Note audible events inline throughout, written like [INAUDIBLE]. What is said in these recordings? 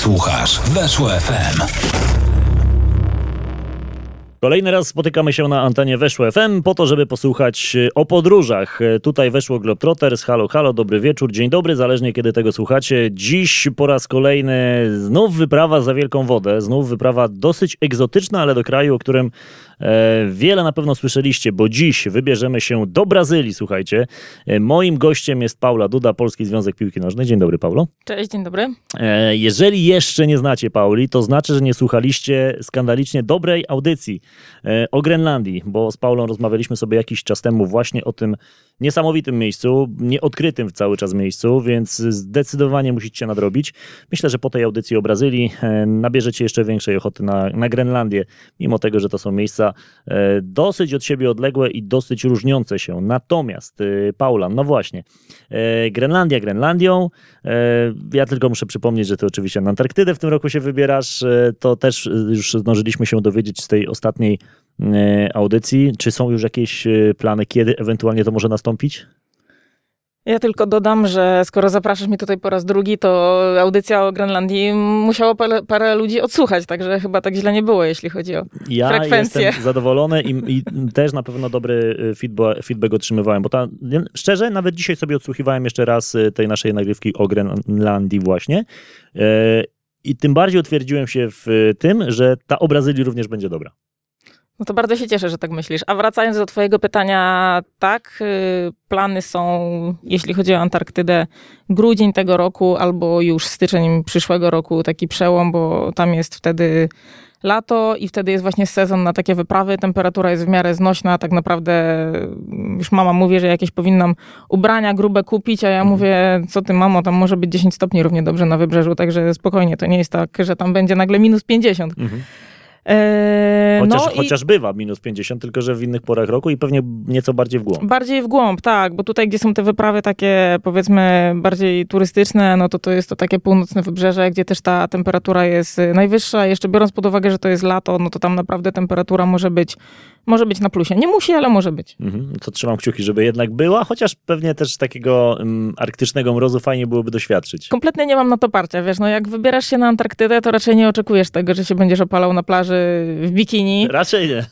Słuchasz Weszło FM. Kolejny raz spotykamy się na antenie Weszło FM po to, żeby posłuchać e, o podróżach. E, Tutaj Weszło Globetrotters. Halo, halo, dobry wieczór, dzień dobry, zależnie kiedy tego słuchacie. Dziś po raz kolejny znów wyprawa za wielką wodę. Znów wyprawa dosyć egzotyczna, ale do kraju, o którym wiele na pewno słyszeliście, bo dziś wybierzemy się do Brazylii, słuchajcie. E, moim gościem jest Paula Duda, Polski Związek Piłki Nożnej. Dzień dobry, Paulo. Cześć, dzień dobry. E, Jeżeli jeszcze nie znacie Pauli, to znaczy, że nie słuchaliście skandalicznie dobrej audycji e, o Grenlandii, bo z Paulą rozmawialiśmy sobie jakiś czas temu właśnie o tym niesamowitym miejscu, nieodkrytym cały czas miejscu, więc zdecydowanie musicie się nadrobić. Myślę, że po tej audycji o Brazylii e, nabierzecie jeszcze większej ochoty na, na Grenlandię, mimo tego, że to są miejsca e, dosyć od siebie odległe i dosyć różniące się. Natomiast, e, Paula, no właśnie, Grenlandia Grenlandią, Ja tylko muszę przypomnieć, że ty oczywiście na Antarktydę w tym roku się wybierasz. To też już zdążyliśmy się dowiedzieć z tej ostatniej audycji. Czy są już jakieś e, plany, kiedy ewentualnie to może nastąpić? Ja tylko dodam, że skoro zapraszasz mnie tutaj po raz drugi, to audycja o Grenlandii musiało parę, parę ludzi odsłuchać, także chyba tak źle nie było, jeśli chodzi o Ja Frekwencje. jestem zadowolony i, i też na pewno dobry e, feedback, feedback otrzymywałem, bo ta, szczerze, nawet dzisiaj sobie odsłuchiwałem jeszcze raz e, tej naszej nagrywki o Grenlandii właśnie E, i tym bardziej utwierdziłem się w e, tym, że ta o Brazylii również będzie dobra. No to bardzo się cieszę, że tak myślisz. A wracając do twojego pytania, tak, y, plany są, jeśli chodzi o Antarktydę, grudzień tego roku albo już styczeń przyszłego roku, taki przełom, bo tam jest wtedy lato i wtedy jest właśnie sezon na takie wyprawy. Temperatura jest w miarę znośna. Tak naprawdę y, już mama mówi, że jakieś powinnam ubrania grube kupić, a ja mówię, co ty mamo, tam może być 10 stopni równie dobrze na wybrzeżu, także spokojnie, to nie jest tak, że tam będzie nagle minus 50. Mhm. Eee, Chociaż, no i- chociaż bywa minus 50, tylko że w innych porach roku i pewnie nieco bardziej w głąb. Bardziej w głąb, tak, bo tutaj, gdzie są te wyprawy takie, powiedzmy, bardziej turystyczne, no to to jest to takie północne wybrzeże, gdzie też ta temperatura jest y, najwyższa. Jeszcze biorąc pod uwagę, że to jest lato, no to tam naprawdę temperatura może być, może być na plusie. Nie musi, ale może być. Mhm. To trzymam kciuki, żeby jednak była, chociaż pewnie też takiego mm, arktycznego mrozu fajnie byłoby doświadczyć. Kompletnie nie mam na to parcia, wiesz, no jak wybierasz się na Antarktydę, to raczej nie oczekujesz tego, że się będziesz opalał na plaży w bikini, Raczej nie.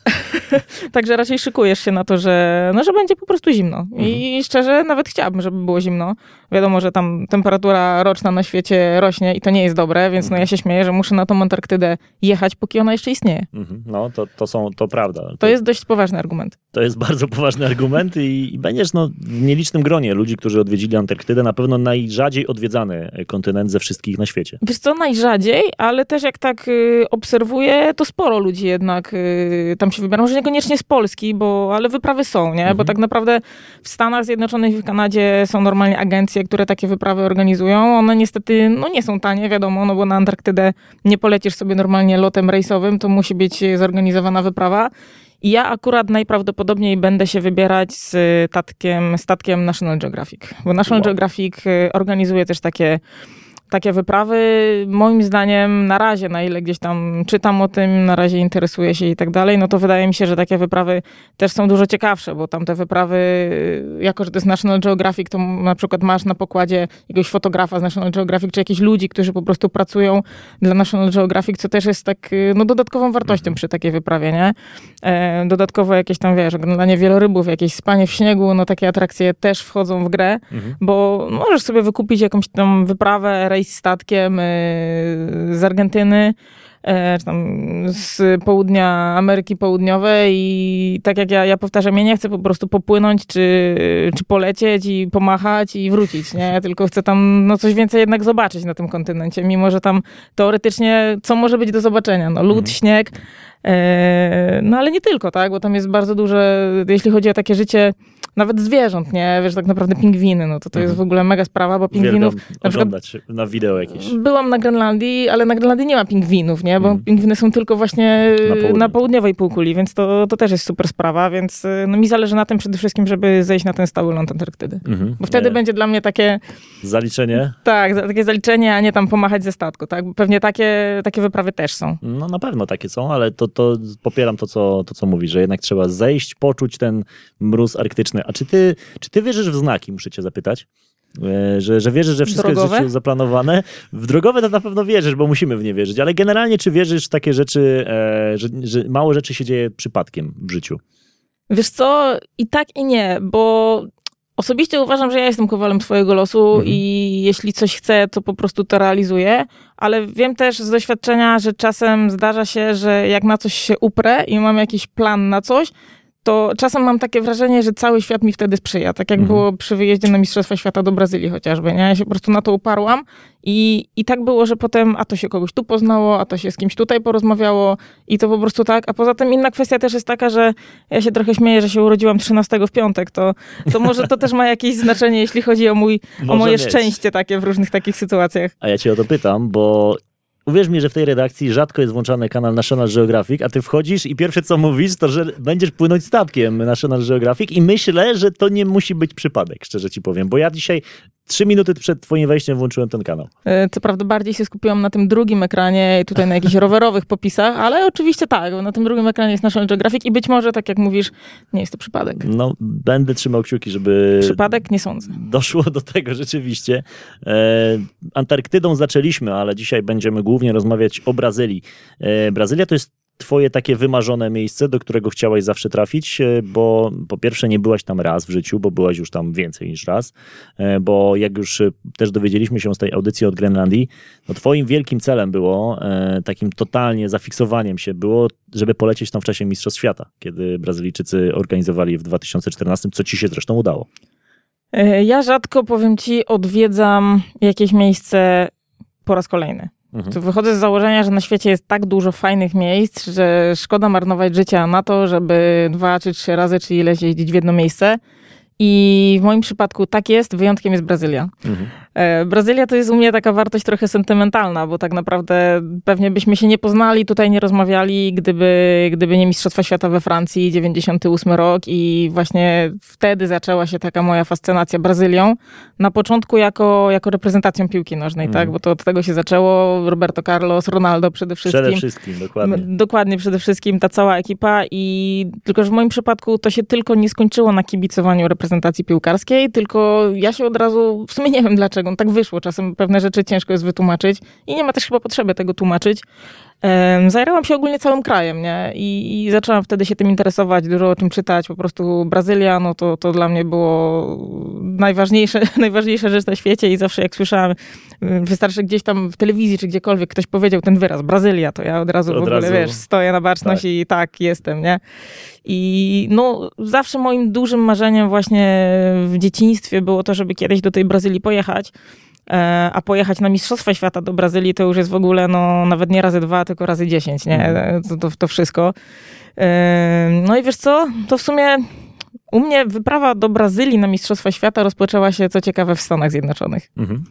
[LAUGHS] także raczej szykujesz się na to, że, no, że będzie po prostu zimno. I szczerze, nawet chciałabym, żeby było zimno. Wiadomo, że tam temperatura roczna na świecie rośnie i to nie jest dobre, więc no ja się śmieję, że muszę na tą Antarktydę jechać, póki ona jeszcze istnieje. Mhm. No, to, to, są, to prawda. To jest dość poważny argument. To jest bardzo poważny argument i, i będziesz no, w nielicznym gronie ludzi, którzy odwiedzili Antarktydę, na pewno najrzadziej odwiedzany kontynent ze wszystkich na świecie. Wiesz co, najrzadziej, ale też jak tak y, obserwuję, to sporo ludzi jednak y, tam się wybiera. Może niekoniecznie z Polski, bo, ale wyprawy są, nie? Bo tak naprawdę w Stanach Zjednoczonych i w Kanadzie są normalnie agencje, które takie wyprawy organizują. One niestety no, nie są tanie, wiadomo, no bo na Antarktydę nie polecisz sobie normalnie lotem rejsowym, to musi być zorganizowana wyprawa. I ja akurat najprawdopodobniej będę się wybierać z statkiem, statkiem National Geographic. Bo National Wow. Geographic y, organizuje też takie takie wyprawy, moim zdaniem, na razie, na ile gdzieś tam czytam o tym, na razie interesuję się i tak dalej, no to wydaje mi się, że takie wyprawy też są dużo ciekawsze, bo tam te wyprawy, jako że to jest National Geographic, to na przykład masz na pokładzie jakiegoś fotografa z National Geographic, czy jakichś ludzi, którzy po prostu pracują dla National Geographic, co też jest tak, no, dodatkową wartością przy takiej wyprawie, nie? E, dodatkowo jakieś tam, wiesz, oglądanie wielorybów, jakieś spanie w śniegu, no takie atrakcje też wchodzą w grę, bo możesz sobie wykupić jakąś tam wyprawę, rejs statkiem e, z Argentyny, e, czy tam z południa Ameryki Południowej i tak jak ja, ja powtarzam, ja nie chcę po prostu popłynąć, czy, czy polecieć i pomachać i wrócić, nie? Ja tylko chcę tam no, coś więcej jednak zobaczyć na tym kontynencie, mimo że tam teoretycznie co może być do zobaczenia? No lód, śnieg, e, no ale nie tylko, tak? Bo tam jest bardzo duże, jeśli chodzi o takie życie nawet zwierząt, nie? Wiesz, tak naprawdę pingwiny, no to to jest w ogóle mega sprawa, bo pingwinów... Uwielbiam na przykład na wideo jakieś. Byłam na Grenlandii, ale na Grenlandii nie ma pingwinów, nie? Bo Mhm. pingwiny są tylko właśnie Na na, południowej półkuli, więc to, to też jest super sprawa, więc y, no, mi zależy na tym przede wszystkim, żeby zejść na ten stały ląd Antarktydy. Mhm. Bo wtedy E, będzie dla mnie takie, Zaliczenie? tak, takie zaliczenie, a nie tam pomachać ze statku, tak? Bo pewnie takie, takie wyprawy też są. No na pewno takie są, ale to, to popieram to co, to, co mówisz, że jednak trzeba zejść, poczuć ten mróz arktyczny. A czy ty, czy ty wierzysz w znaki, muszę cię zapytać? E, Że, że wierzysz, że wszystko jest w Drogowe? życiu zaplanowane. W drogowe to na pewno wierzysz, bo musimy w nie wierzyć, ale generalnie czy wierzysz w takie rzeczy, e, że, że mało rzeczy się dzieje przypadkiem w życiu? Wiesz co, i tak i nie, bo osobiście uważam, że ja jestem kowalem swojego losu Mhm. i jeśli coś chcę, to po prostu to realizuję, ale wiem też z doświadczenia, że czasem zdarza się, że jak na coś się uprę i mam jakiś plan na coś, to czasem mam takie wrażenie, że cały świat mi wtedy sprzyja. Tak jak Mhm. było przy wyjeździe na Mistrzostwa Świata do Brazylii chociażby. Nie? Ja się po prostu na to uparłam i, i tak było, że potem a to się kogoś tu poznało, a to się z kimś tutaj porozmawiało i to po prostu tak. A poza tym inna kwestia też jest taka, że ja się trochę śmieję, że się urodziłam 13 w piątek. To, to może to też ma jakieś znaczenie, jeśli chodzi o, mój, o moje mieć. szczęście takie w różnych takich sytuacjach. A ja cię o to pytam, bo uwierz mi, że w tej redakcji rzadko jest włączany kanał National Geographic, a ty wchodzisz i pierwsze co mówisz, to że będziesz płynąć statkiem National Geographic i myślę, że to nie musi być przypadek, szczerze ci powiem, bo ja dzisiaj trzy minuty przed twoim wejściem włączyłem ten kanał. E, Co prawda bardziej się skupiłam na tym drugim ekranie i tutaj na jakichś [LAUGHS] rowerowych popisach, ale oczywiście tak, bo na tym drugim ekranie jest National Geographic i być może, tak jak mówisz, nie jest to przypadek. No, będę trzymał kciuki, żeby Przypadek? Nie sądzę. doszło do tego rzeczywiście. E, Antarktydą zaczęliśmy, ale dzisiaj będziemy głównie rozmawiać o Brazylii. E, Brazylia to jest twoje takie wymarzone miejsce, do którego chciałaś zawsze trafić, e, bo po pierwsze nie byłaś tam raz w życiu, bo byłaś już tam więcej niż raz, e, bo jak już e, też dowiedzieliśmy się z tej audycji od Grenlandii, no twoim wielkim celem było, takim totalnie zafiksowaniem się było, żeby polecieć tam w czasie Mistrzostw Świata, kiedy Brazylijczycy organizowali w 2014, co ci się zresztą udało. Ja rzadko, powiem ci, odwiedzam jakieś miejsce po raz kolejny. Mhm. Wychodzę z założenia, że na świecie jest tak dużo fajnych miejsc, że szkoda marnować życia na to, żeby dwa czy trzy razy, czy ileś jeździć w jedno miejsce. I w moim przypadku tak jest, wyjątkiem jest Brazylia. Mhm. E, Brazylia to jest u mnie taka wartość trochę sentymentalna, bo tak naprawdę pewnie byśmy się nie poznali, tutaj nie rozmawiali, gdyby, gdyby nie Mistrzostwa Świata we Francji, 98 rok i właśnie wtedy zaczęła się taka moja fascynacja Brazylią. Na początku jako, jako reprezentacją piłki nożnej, Mhm. tak, bo to od tego się zaczęło, Roberto Carlos, Ronaldo przede wszystkim. Przede wszystkim, dokładnie. Dokładnie, przede wszystkim ta cała ekipa i tylko, że w moim przypadku to się tylko nie skończyło na kibicowaniu reprezentacji piłkarskiej, tylko ja się od razu, w sumie nie wiem dlaczego, tak wyszło, czasem pewne rzeczy ciężko jest wytłumaczyć i nie ma też chyba potrzeby tego tłumaczyć. Zajrałam się ogólnie całym krajem, nie? I, I zaczęłam wtedy się tym interesować, dużo o tym czytać. Po prostu Brazylia, no to, to dla mnie było najważniejsze, [LAUGHS] najważniejsza rzecz na świecie i zawsze jak słyszałam, ym, wystarczy gdzieś tam w telewizji czy gdziekolwiek ktoś powiedział ten wyraz Brazylia, to ja od razu Od w ogóle, razu- wiesz, stoję na baczność tak. i tak, jestem, nie? I no, zawsze moim dużym marzeniem właśnie w dzieciństwie było to, żeby kiedyś do tej Brazylii pojechać. E, A pojechać na Mistrzostwa Świata do Brazylii to już jest w ogóle, no, nawet nie razy dwa, tylko razy dziesięć, nie? Mhm. To, to, to wszystko. E, No i wiesz co? To w sumie u mnie wyprawa do Brazylii na Mistrzostwa Świata rozpoczęła się, co ciekawe, w Stanach Zjednoczonych. Mhm.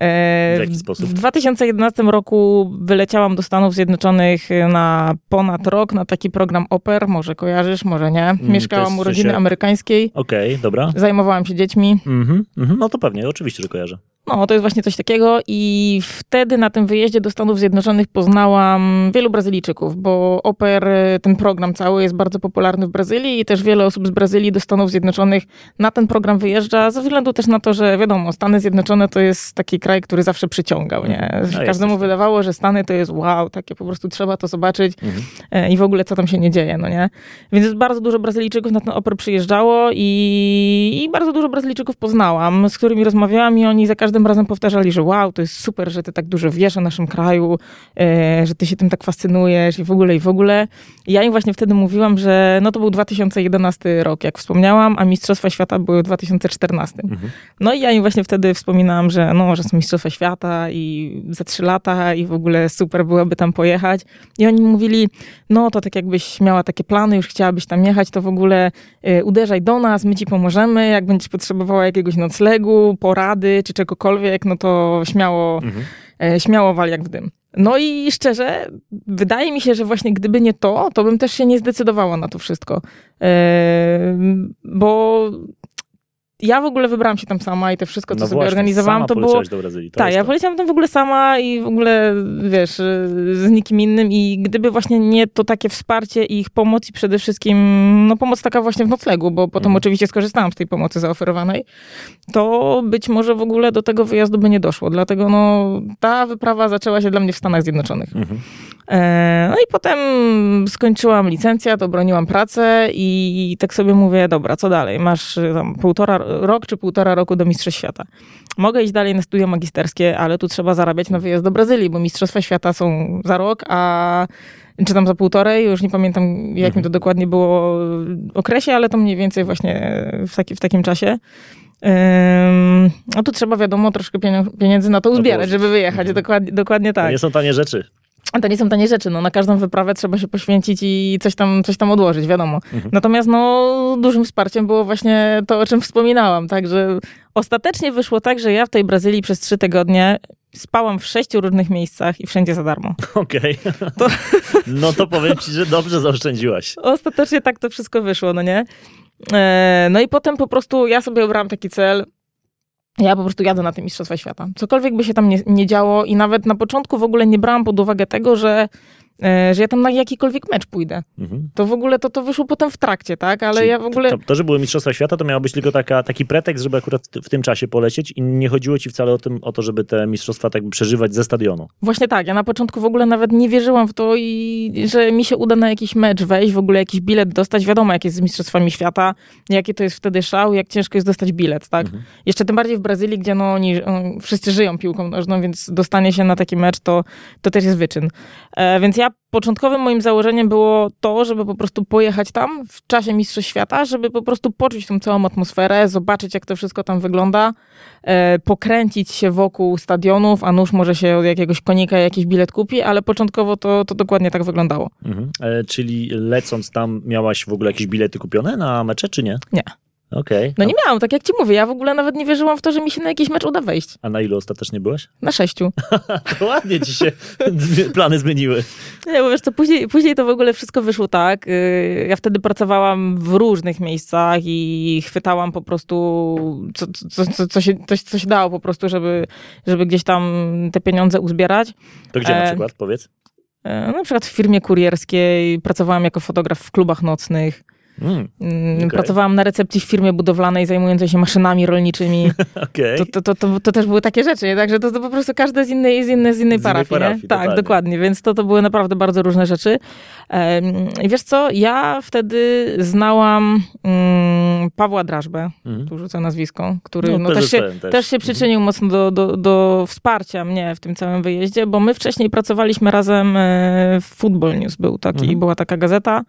E, W jaki sposób? W 2011 roku wyleciałam do Stanów Zjednoczonych na ponad rok na taki program Oper, może kojarzysz, może nie. Mm, Mieszkałam u rodziny amerykańskiej, Okej, dobra. zajmowałam się dziećmi. Mhm, mhm. No to pewnie, oczywiście, że kojarzę. No, to jest właśnie coś takiego i wtedy na tym wyjeździe do Stanów Zjednoczonych poznałam wielu Brazylijczyków, bo Oper, ten program cały jest bardzo popularny w Brazylii i też wiele osób z Brazylii do Stanów Zjednoczonych na ten program wyjeżdża, ze względu też na to, że wiadomo, Stany Zjednoczone to jest taki kraj, który zawsze przyciągał, nie? No, jest Każdemu wydawało, że Stany to jest wow, takie po prostu trzeba to zobaczyć Mhm. e, i w ogóle co tam się nie dzieje, no nie? Więc bardzo dużo Brazylijczyków na ten Oper przyjeżdżało i, i bardzo dużo Brazylijczyków poznałam, z którymi rozmawiałam i oni za każdym razem powtarzali, że wow, to jest super, że ty tak dużo wiesz o naszym kraju, e, że ty się tym tak fascynujesz i w ogóle, i w ogóle. I ja im właśnie wtedy mówiłam, że no to był 2011 rok, jak wspomniałam, a Mistrzostwa Świata były w 2014. Mhm. No i ja im właśnie wtedy wspominałam, że no, że są Mistrzostwa Świata i za trzy lata i w ogóle super byłoby tam pojechać. I oni mówili, no to tak jakbyś miała takie plany, już chciałabyś tam jechać, to w ogóle y, uderzaj do nas, my ci pomożemy, jak będziesz potrzebowała jakiegoś noclegu, porady czy czegokolwiek, no to śmiało, Mhm. e, śmiało wal jak w dym. No i szczerze, wydaje mi się, że właśnie gdyby nie to, to bym też się nie zdecydowała na to wszystko. E, bo ja w ogóle wybrałam się tam sama i to wszystko, co no sobie właśnie, organizowałam, to było... do Brazylii. Tak, ja poleciałam tam w ogóle sama i w ogóle, wiesz, z nikim innym i gdyby właśnie nie to takie wsparcie i ich pomoc i przede wszystkim, no pomoc taka właśnie w noclegu, bo potem Mhm. oczywiście skorzystałam z tej pomocy zaoferowanej, to być może w ogóle do tego wyjazdu by nie doszło. Dlatego no, ta wyprawa zaczęła się dla mnie w Stanach Zjednoczonych. Mhm. E, No i potem skończyłam licencjat, obroniłam pracę i tak sobie mówię, dobra, co dalej? Masz y, tam półtora rok czy półtora roku do Mistrzostw Świata. Mogę iść dalej na studia magisterskie, ale tu trzeba zarabiać na wyjazd do Brazylii, bo Mistrzostwa Świata są za rok, a czy tam za półtorej, już nie pamiętam jak mi to dokładnie było okresie, ale to mniej więcej właśnie w, taki, w takim czasie. Ym, a tu trzeba, wiadomo, troszkę pieniędzy na to uzbierać, położyć. żeby wyjechać. Mhm. Dokładnie, dokładnie To tak. nie są tanie rzeczy. To nie są tanie rzeczy, no na każdą wyprawę trzeba się poświęcić i coś tam, coś tam odłożyć, wiadomo. Mhm. Natomiast no dużym wsparciem było właśnie to, o czym wspominałam, także ostatecznie wyszło tak, że ja w tej Brazylii przez trzy tygodnie spałam w sześciu różnych miejscach i wszędzie za darmo. Okej. [LAUGHS] To- No to powiem ci, że dobrze zaoszczędziłaś. Ostatecznie tak to wszystko wyszło, no nie? E, No i potem po prostu ja sobie obrałam taki cel, ja po prostu jadę na te Mistrzostwa Świata. Cokolwiek by się tam nie, nie działo i nawet na początku w ogóle nie brałam pod uwagę tego, że, że ja tam na jakikolwiek mecz pójdę. Mhm. To w ogóle to, to wyszło potem w trakcie, tak? Ale Czyli ja w ogóle... To, to, że były Mistrzostwa Świata, to miało być tylko taka, taki pretekst, żeby akurat w tym czasie polecieć i nie chodziło ci wcale o, tym, o to, żeby te mistrzostwa tak przeżywać ze stadionu. Właśnie tak, ja na początku w ogóle nawet nie wierzyłam w to i że mi się uda na jakiś mecz wejść, w ogóle jakiś bilet dostać. Wiadomo, jak jest z Mistrzostwami Świata, jakie to jest wtedy szał, jak ciężko jest dostać bilet, tak? Mhm. Jeszcze tym bardziej w Brazylii, gdzie no oni um, wszyscy żyją piłką nożną, więc dostanie się na taki mecz to, to też jest wyczyn. E, więc ja początkowym moim założeniem było to, żeby po prostu pojechać tam w czasie Mistrzostw Świata, żeby po prostu poczuć tą całą atmosferę, zobaczyć jak to wszystko tam wygląda, e, pokręcić się wokół stadionów, a nuż może się od jakiegoś konika jakiś bilet kupi, ale początkowo to, to dokładnie tak wyglądało. Mhm. E, czyli lecąc tam miałaś w ogóle jakieś bilety kupione na mecze, czy nie? Nie. Okej. No nie miałam, tak jak ci mówię, ja w ogóle nawet nie wierzyłam w to, że mi się na jakiś mecz uda wejść. A na ilu ostatecznie byłaś? Na sześciu. [LAUGHS] To ładnie ci się plany zmieniły. Nie, bo wiesz co, później, później to w ogóle wszystko wyszło tak. yy, Ja wtedy pracowałam w różnych miejscach i chwytałam po prostu, co, co, co, co, się, co, co się dało po prostu, żeby, żeby gdzieś tam te pieniądze uzbierać. To gdzie na E, przykład, powiedz? E, Na przykład w firmie kurierskiej, pracowałam jako fotograf w klubach nocnych, Mm, Mm, Okej. pracowałam na recepcji w firmie budowlanej zajmującej się maszynami rolniczymi. [LAUGHS] Okej. To, to, to, to, to też były takie rzeczy, nie? Także to, to po prostu każde z innej, z innej, z innej Z parafii, parafii? Tak, totalnie. dokładnie, więc to, to były naprawdę bardzo różne rzeczy. I wiesz co, ja wtedy znałam mm, Pawła Drażbę, Mhm. tu rzucę nazwisko, który No, no, też, się, też. też się przyczynił mocno do, do, do wsparcia mnie w tym całym wyjeździe, bo my wcześniej pracowaliśmy razem e, w Football News, był taki, Mhm. była taka gazeta.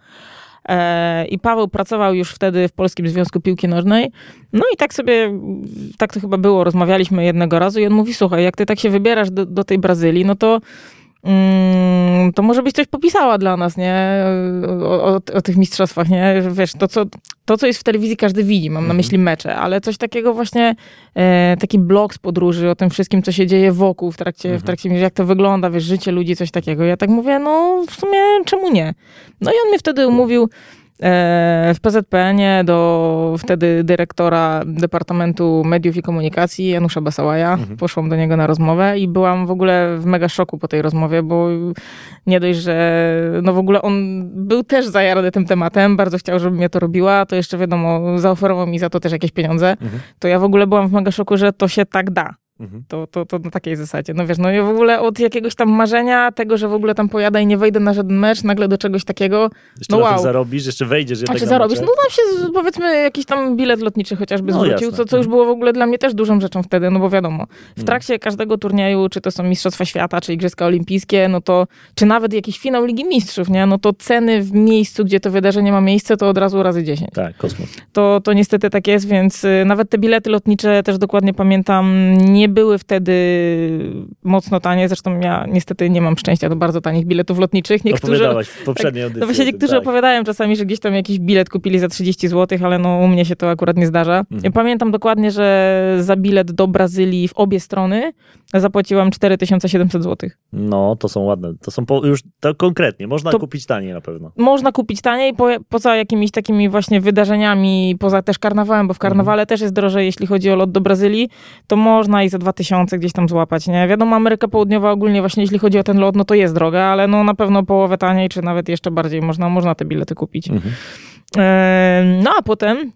E, I Paweł pracował już wtedy w Polskim Związku Piłki Nożnej. No i tak sobie, tak to chyba było, rozmawialiśmy jednego razu i on mówi, słuchaj, jak ty tak się wybierasz do, do tej Brazylii, no to to może byś coś popisała dla nas, nie? O, o, o tych mistrzostwach, nie? Wiesz, to co, to, co jest w telewizji, każdy widzi, mam na Mhm. myśli mecze, ale coś takiego właśnie, e, taki blog z podróży, o tym wszystkim, co się dzieje wokół w trakcie, w Mhm. trakcie, jak to wygląda, wiesz, życie ludzi, coś takiego. Ja tak mówię, no w sumie czemu nie? No i on mnie wtedy umówił w PZPN-ie do wtedy dyrektora Departamentu Mediów i Komunikacji, Janusza Basałaja. Mhm. Poszłam do niego na rozmowę i byłam w ogóle w mega szoku po tej rozmowie, bo nie dość, że no w ogóle on był też zajarany tym tematem, bardzo chciał, żebym ja to robiła, to jeszcze wiadomo, zaoferował mi za to też jakieś pieniądze. Mhm. To ja w ogóle byłam w mega szoku, że to się tak da. Mhm. To, to, to na takiej zasadzie. No wiesz, no ja w ogóle od jakiegoś tam marzenia, tego, że w ogóle tam pojadę i nie wejdę na żaden mecz, nagle do czegoś takiego. Jeszcze No wow. zarobisz, jeszcze wejdziesz jednak Znaczy na zarobisz, no tam się powiedzmy jakiś tam bilet lotniczy chociażby No, zwrócił, jasne. co, co już było w ogóle dla mnie też dużą rzeczą wtedy, no bo wiadomo, w Mhm. trakcie każdego turnieju, czy to są Mistrzostwa Świata, czy Igrzyska Olimpijskie, no to, czy nawet jakiś finał Ligi Mistrzów, nie, no to ceny w miejscu, gdzie to wydarzenie ma miejsce, to od razu razy 10 Tak, kosmos. to, to niestety tak jest, więc y, nawet te bilety lotnicze też dokładnie pamiętam, nie były wtedy mocno tanie, zresztą ja niestety nie mam szczęścia do bardzo tanich biletów lotniczych. Niektórzy, w [LAUGHS] poprzedniej audycji. no właśnie niektórzy tak. opowiadają czasami, że gdzieś tam jakiś bilet kupili za 30 zł, ale no u mnie się to akurat nie zdarza. Mhm. Pamiętam dokładnie, że za bilet do Brazylii w obie strony zapłaciłam 4700 zł. No, to są ładne. To są po, już to konkretnie. Można To- kupić taniej na pewno. Można kupić taniej, po, poza jakimiś takimi właśnie wydarzeniami, poza też karnawałem, bo w karnawale też jest drożej, jeśli chodzi o lot do Brazylii, to można i za 2000 gdzieś tam złapać, nie? Wiadomo, Ameryka Południowa ogólnie właśnie, jeśli chodzi o ten lot, no to jest droga, ale no na pewno połowę taniej, czy nawet jeszcze bardziej można, można te bilety kupić. Mhm. Em, No a potem,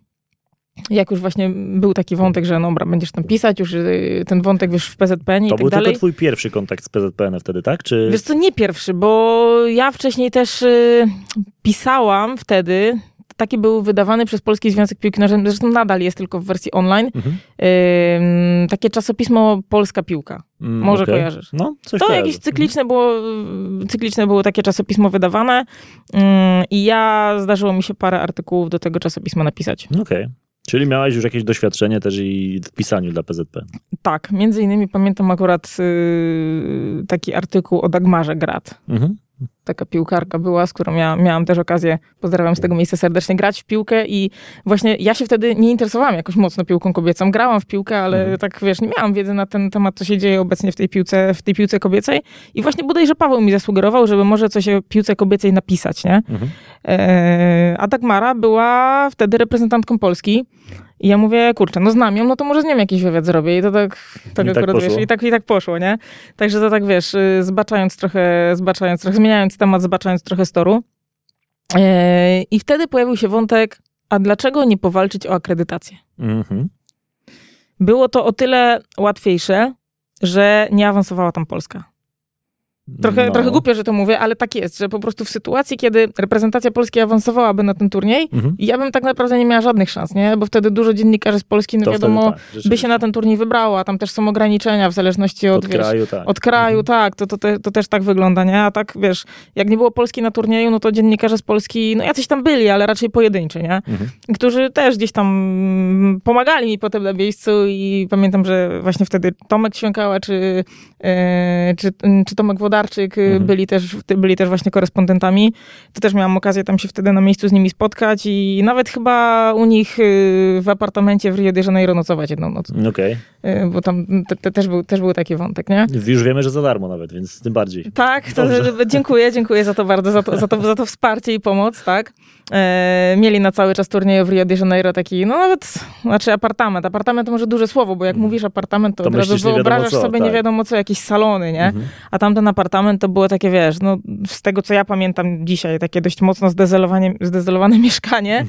jak już właśnie był taki wątek, że no dobra, będziesz tam pisać, już y, ten wątek wiesz w PZPN i To tak był dalej. tylko twój pierwszy kontakt z PZPN wtedy, tak? Czy... Wiesz co, nie pierwszy, bo ja wcześniej też y, pisałam wtedy, taki był wydawany przez Polski Związek Piłki Nożnej, zresztą nadal jest tylko w wersji online, Mhm. ym, takie czasopismo Polska Piłka. Mm, może okej. kojarzysz. No, coś To kojarzę. jakieś cykliczne było, cykliczne było takie czasopismo wydawane ym, i ja zdarzyło mi się parę artykułów do tego czasopisma napisać. Mhm. Okej. Czyli miałaś już jakieś doświadczenie też i w pisaniu dla PZP. Tak, między innymi pamiętam akurat y, taki artykuł o Dagmarze Grat. Mhm. Taka piłkarka była, z którą ja miałam też okazję, pozdrawiam z tego miejsca serdecznie, grać w piłkę i właśnie ja się wtedy nie interesowałam jakoś mocno piłką kobiecą. Grałam w piłkę, ale Mhm. tak wiesz, nie miałam wiedzy na ten temat, co się dzieje obecnie w tej piłce, w tej piłce kobiecej i właśnie bodajże Paweł mi zasugerował, żeby może coś o piłce kobiecej napisać, nie? Mhm. E, a Dagmara była wtedy reprezentantką Polski. I ja mówię, kurczę, no znam ją, no to może z nią jakiś wywiad zrobię. I to tak, tak I tak akurat, wiesz, poszło. i tak, i tak poszło, nie? Także to tak, wiesz, y, zbaczając trochę, zbaczając trochę, zmieniając temat, zbaczając trochę z toru. E, I wtedy pojawił się wątek, a dlaczego nie powalczyć o akredytację? Mhm. Było to o tyle łatwiejsze, że nie awansowała tam Polska. Trochę, No. trochę głupio, że to mówię, ale tak jest, że po prostu w sytuacji, kiedy reprezentacja Polski awansowałaby na ten turniej, Mhm. ja bym tak naprawdę nie miała żadnych szans, nie? Bo wtedy dużo dziennikarzy z Polski, no To wiadomo, tak, by się na ten turniej wybrało, a tam też są ograniczenia w zależności od, od wiesz, kraju, tak. od kraju, Mhm. tak, to, to, te- to też tak wygląda, nie? A tak, wiesz, jak nie było Polski na turnieju, no to dziennikarze z Polski, no jacyś tam byli, ale raczej pojedynczy, nie? Mhm. Którzy też gdzieś tam pomagali mi potem na miejscu i pamiętam, że właśnie wtedy Tomek Świękała czy, e, czy, czy Tomek Wodarczyk e, Mhm. byli, też, byli też właśnie korespondentami. To też miałam okazję tam się wtedy na miejscu z nimi spotkać i nawet chyba u nich e, w apartamencie w Rio de Janeiro nocować jedną noc, Okej. E, bo tam te, te, też, był, też był taki wątek, nie? Już wiemy, że za darmo nawet, więc tym bardziej. Tak, to, [LAUGHS] dziękuję, dziękuję za to bardzo, za to, za to, za to wsparcie i pomoc, tak. E, mieli na cały czas turnieju w Rio de Janeiro taki, no nawet, znaczy apartament. Apartament to może duże słowo, bo jak Mhm. mówisz apartament, to, To od razu wyobrażasz co, sobie tak. nie wiadomo co, jakieś salony, nie? Mhm. A tamten apartament to było takie, wiesz, no z tego co ja pamiętam dzisiaj, takie dość mocno zdezolowane, zdezolowane [LAUGHS] mieszkanie.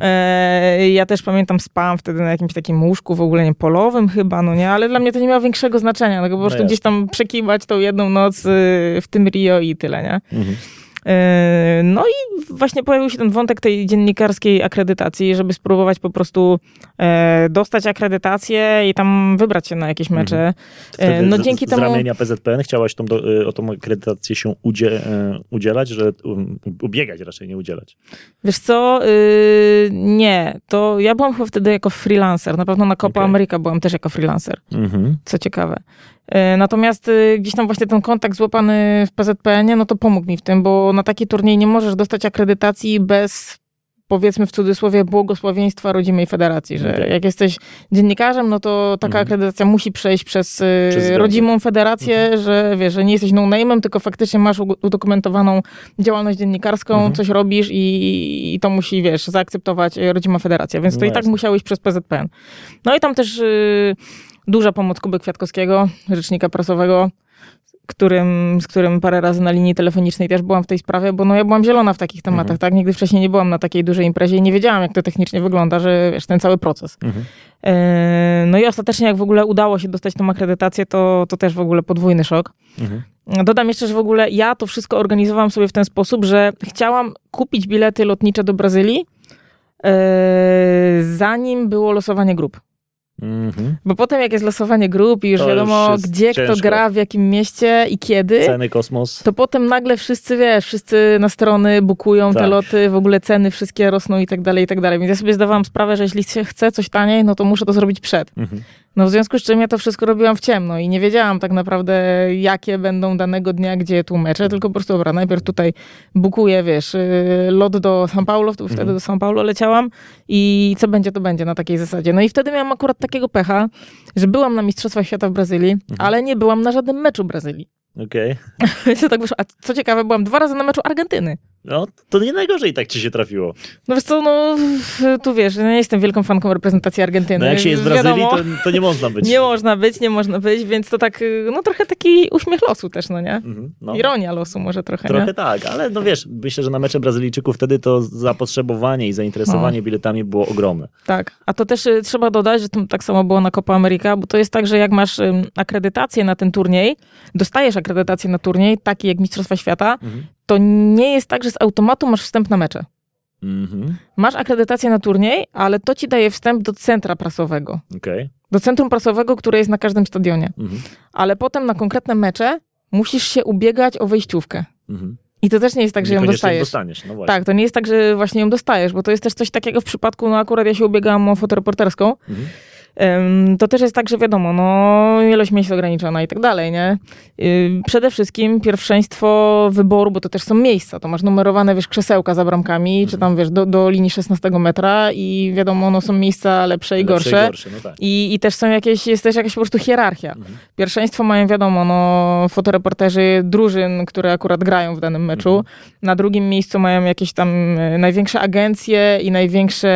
E, ja też pamiętam, spałam wtedy na jakimś takim łóżku, w ogóle nie polowym chyba, no nie, ale dla mnie to nie miało większego znaczenia, no, po prostu jasne. gdzieś tam przekiwać tą jedną noc y, w tym Rio i tyle, nie? Mhm. E, No i właśnie pojawił się ten wątek tej dziennikarskiej akredytacji, żeby spróbować po prostu e, dostać akredytację i tam wybrać się na jakieś mecze. E, Wtedy No z, dzięki z temu... ramienia PZPN chciałaś tą, y, o tą akredytację się udzie, udzielać, że um, ubiegać raczej, nie udzielać. Wiesz co, y, nie, to ja byłam chyba wtedy jako freelancer, na pewno na Copa Okej. America byłam też jako freelancer, Mhm. co ciekawe. Y, Natomiast y, gdzieś tam właśnie ten kontakt złapany w PZPN-ie, no to pomógł mi w tym, bo na taki turniej nie możesz dostać akredytacji bez powiedzmy w cudzysłowie błogosławieństwa rodzimej federacji, że Okej. jak jesteś dziennikarzem, no to taka Mhm. akredytacja musi przejść przez, y, Przez rodzimą federację, że wiesz, że nie jesteś no-name'em, tylko faktycznie masz udokumentowaną działalność dziennikarską, Mhm. coś robisz i, i to musi, wiesz, zaakceptować y, rodzima federacja, więc to No i tak jasne. musiałeś przez PZPN. No i tam też y, duża pomoc Kuby Kwiatkowskiego, rzecznika prasowego, którym, z którym parę razy na linii telefonicznej też byłam w tej sprawie, bo no ja byłam zielona w takich tematach, Mhm. tak? Nigdy wcześniej nie byłam na takiej dużej imprezie i nie wiedziałam, jak to technicznie wygląda, że wiesz, ten cały proces. Mhm. E, No i ostatecznie, jak w ogóle udało się dostać tą akredytację, to, to też w ogóle podwójny szok. Mhm. Dodam jeszcze, że w ogóle ja to wszystko organizowałam sobie w ten sposób, że chciałam kupić bilety lotnicze do Brazylii, e, zanim było losowanie grup. Mhm. Bo potem jak jest losowanie grup i już To już wiadomo, jest gdzie kto ciężko. gra, w jakim mieście i kiedy, Ceny, kosmos. to potem nagle wszyscy, wiesz, wszyscy na strony bukują te Tak. loty, w ogóle ceny wszystkie rosną i tak dalej, i tak dalej. Więc ja sobie zdawałam sprawę, że jeśli się chce coś taniej, no to muszę to zrobić przed. Mhm. No w związku z czym ja to wszystko robiłam w ciemno i nie wiedziałam tak naprawdę, jakie będą danego dnia, gdzie tłumecze, tylko po prostu, dobra, najpierw tutaj bukuję, wiesz, y, lot do São Paulo, wtedy Mhm. do São Paulo leciałam i co będzie, to będzie na takiej zasadzie. No i wtedy miałam akurat takiego pecha, że byłam na Mistrzostwach Świata w Brazylii, Mhm. ale nie byłam na żadnym meczu Brazylii. Okej. [LAUGHS] To tak wyszło. A co ciekawe, byłam dwa razy na meczu Argentyny. No, to nie najgorzej tak ci się trafiło. No wiesz co, no tu wiesz, ja nie jestem wielką fanką reprezentacji Argentyny. No jak się jest w Brazylii, to, to nie można być. [LAUGHS] Nie można być, nie można być, więc to tak, no trochę taki uśmiech losu też, no nie? Mhm, no. Ironia losu może trochę, Trochę nie? tak, ale no wiesz, myślę, że na mecze Brazylijczyków wtedy to zapotrzebowanie i zainteresowanie No. biletami było ogromne. Tak. A to też y, trzeba dodać, że to tak samo było na Copa America, bo to jest tak, że jak masz akredytację na ten turniej, dostajesz akredytację na turniej, taki jak Mistrzostwa Świata, Mhm. To nie jest tak, że z automatu masz wstęp na mecze. Mhm. Masz akredytację na turniej, ale to ci daje wstęp do centra prasowego. Okej. Do centrum prasowego, które jest na każdym stadionie. Mhm. Ale potem na konkretne mecze musisz się ubiegać o wejściówkę. Mhm. I to też nie jest tak, że ją dostajesz. dostaniesz, no. Tak, to nie jest tak, że właśnie ją dostajesz, bo to jest też coś takiego w przypadku, no akurat ja się ubiegałam o fotoreporterską, Mhm. To też jest tak, że wiadomo, no ilość miejsc ograniczona i tak dalej, nie? Ym, Przede wszystkim pierwszeństwo wyboru, bo to też są miejsca, to masz numerowane, wiesz, krzesełka za bramkami, Mhm. czy tam, wiesz, do, do linii 16 metra i wiadomo, no są miejsca lepsze i Lepsze gorsze. I gorsze, no tak. I, I też są jakieś, jest też jakaś po prostu hierarchia. Mhm. Pierwszeństwo mają, wiadomo, no, fotoreporterzy drużyn, które akurat grają w danym meczu. Mhm. Na drugim miejscu mają jakieś tam e, największe agencje i największe,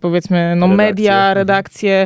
powiedzmy, no, Redakcje. media, Mhm. redakcje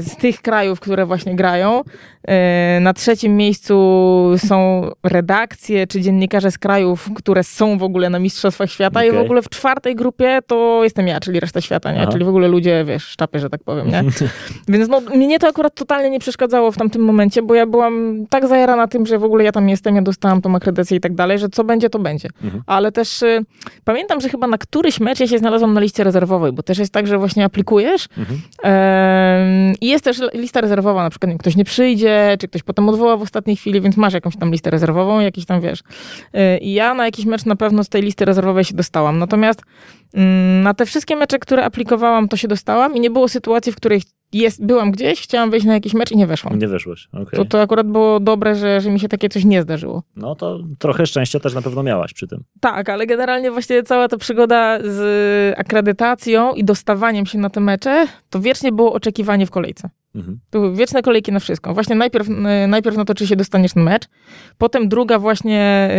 z tych krajów, które właśnie grają. E, Na trzecim miejscu są redakcje czy dziennikarze z krajów, które są w ogóle na Mistrzostwach Świata i w ogóle w czwartej grupie to jestem ja, czyli reszta świata, nie? Aha. Czyli w ogóle ludzie, wiesz, sztapy, że tak powiem, nie? [LAUGHS] Więc no, mnie to akurat totalnie nie przeszkadzało w tamtym momencie, bo ja byłam tak zajarana tym, że w ogóle ja tam jestem, ja dostałam tą akredytację i tak dalej, że co będzie, to będzie. Mhm. Ale też y, pamiętam, że chyba na któryś mecz ja się znalazłam na liście rezerwowej, bo też jest tak, że właśnie aplikujesz Mhm. em, i jest też lista rezerwowa, na przykład ktoś nie przyjdzie, czy ktoś potem odwoła w ostatniej chwili, więc masz jakąś tam listę rezerwową, jakiś tam, wiesz. Y, I ja na jakiś mecz na pewno z tej listy rezerwowej się dostałam. Natomiast mm, na te wszystkie mecze, które aplikowałam, to się dostałam i nie było sytuacji, w której jest, byłam gdzieś, chciałam wejść na jakiś mecz i nie weszłam. Nie weszłeś, okej. To, to akurat było dobre, że, że mi się takie coś nie zdarzyło. No to trochę szczęścia też na pewno miałaś przy tym. Tak, ale generalnie właśnie cała ta przygoda z akredytacją i dostawaniem się na te mecze, to wiecznie było oczekiwanie w kolejce. Mhm. Były wieczne kolejki na wszystko. Właśnie najpierw, y, najpierw na to, czy się dostaniesz na mecz, potem druga właśnie,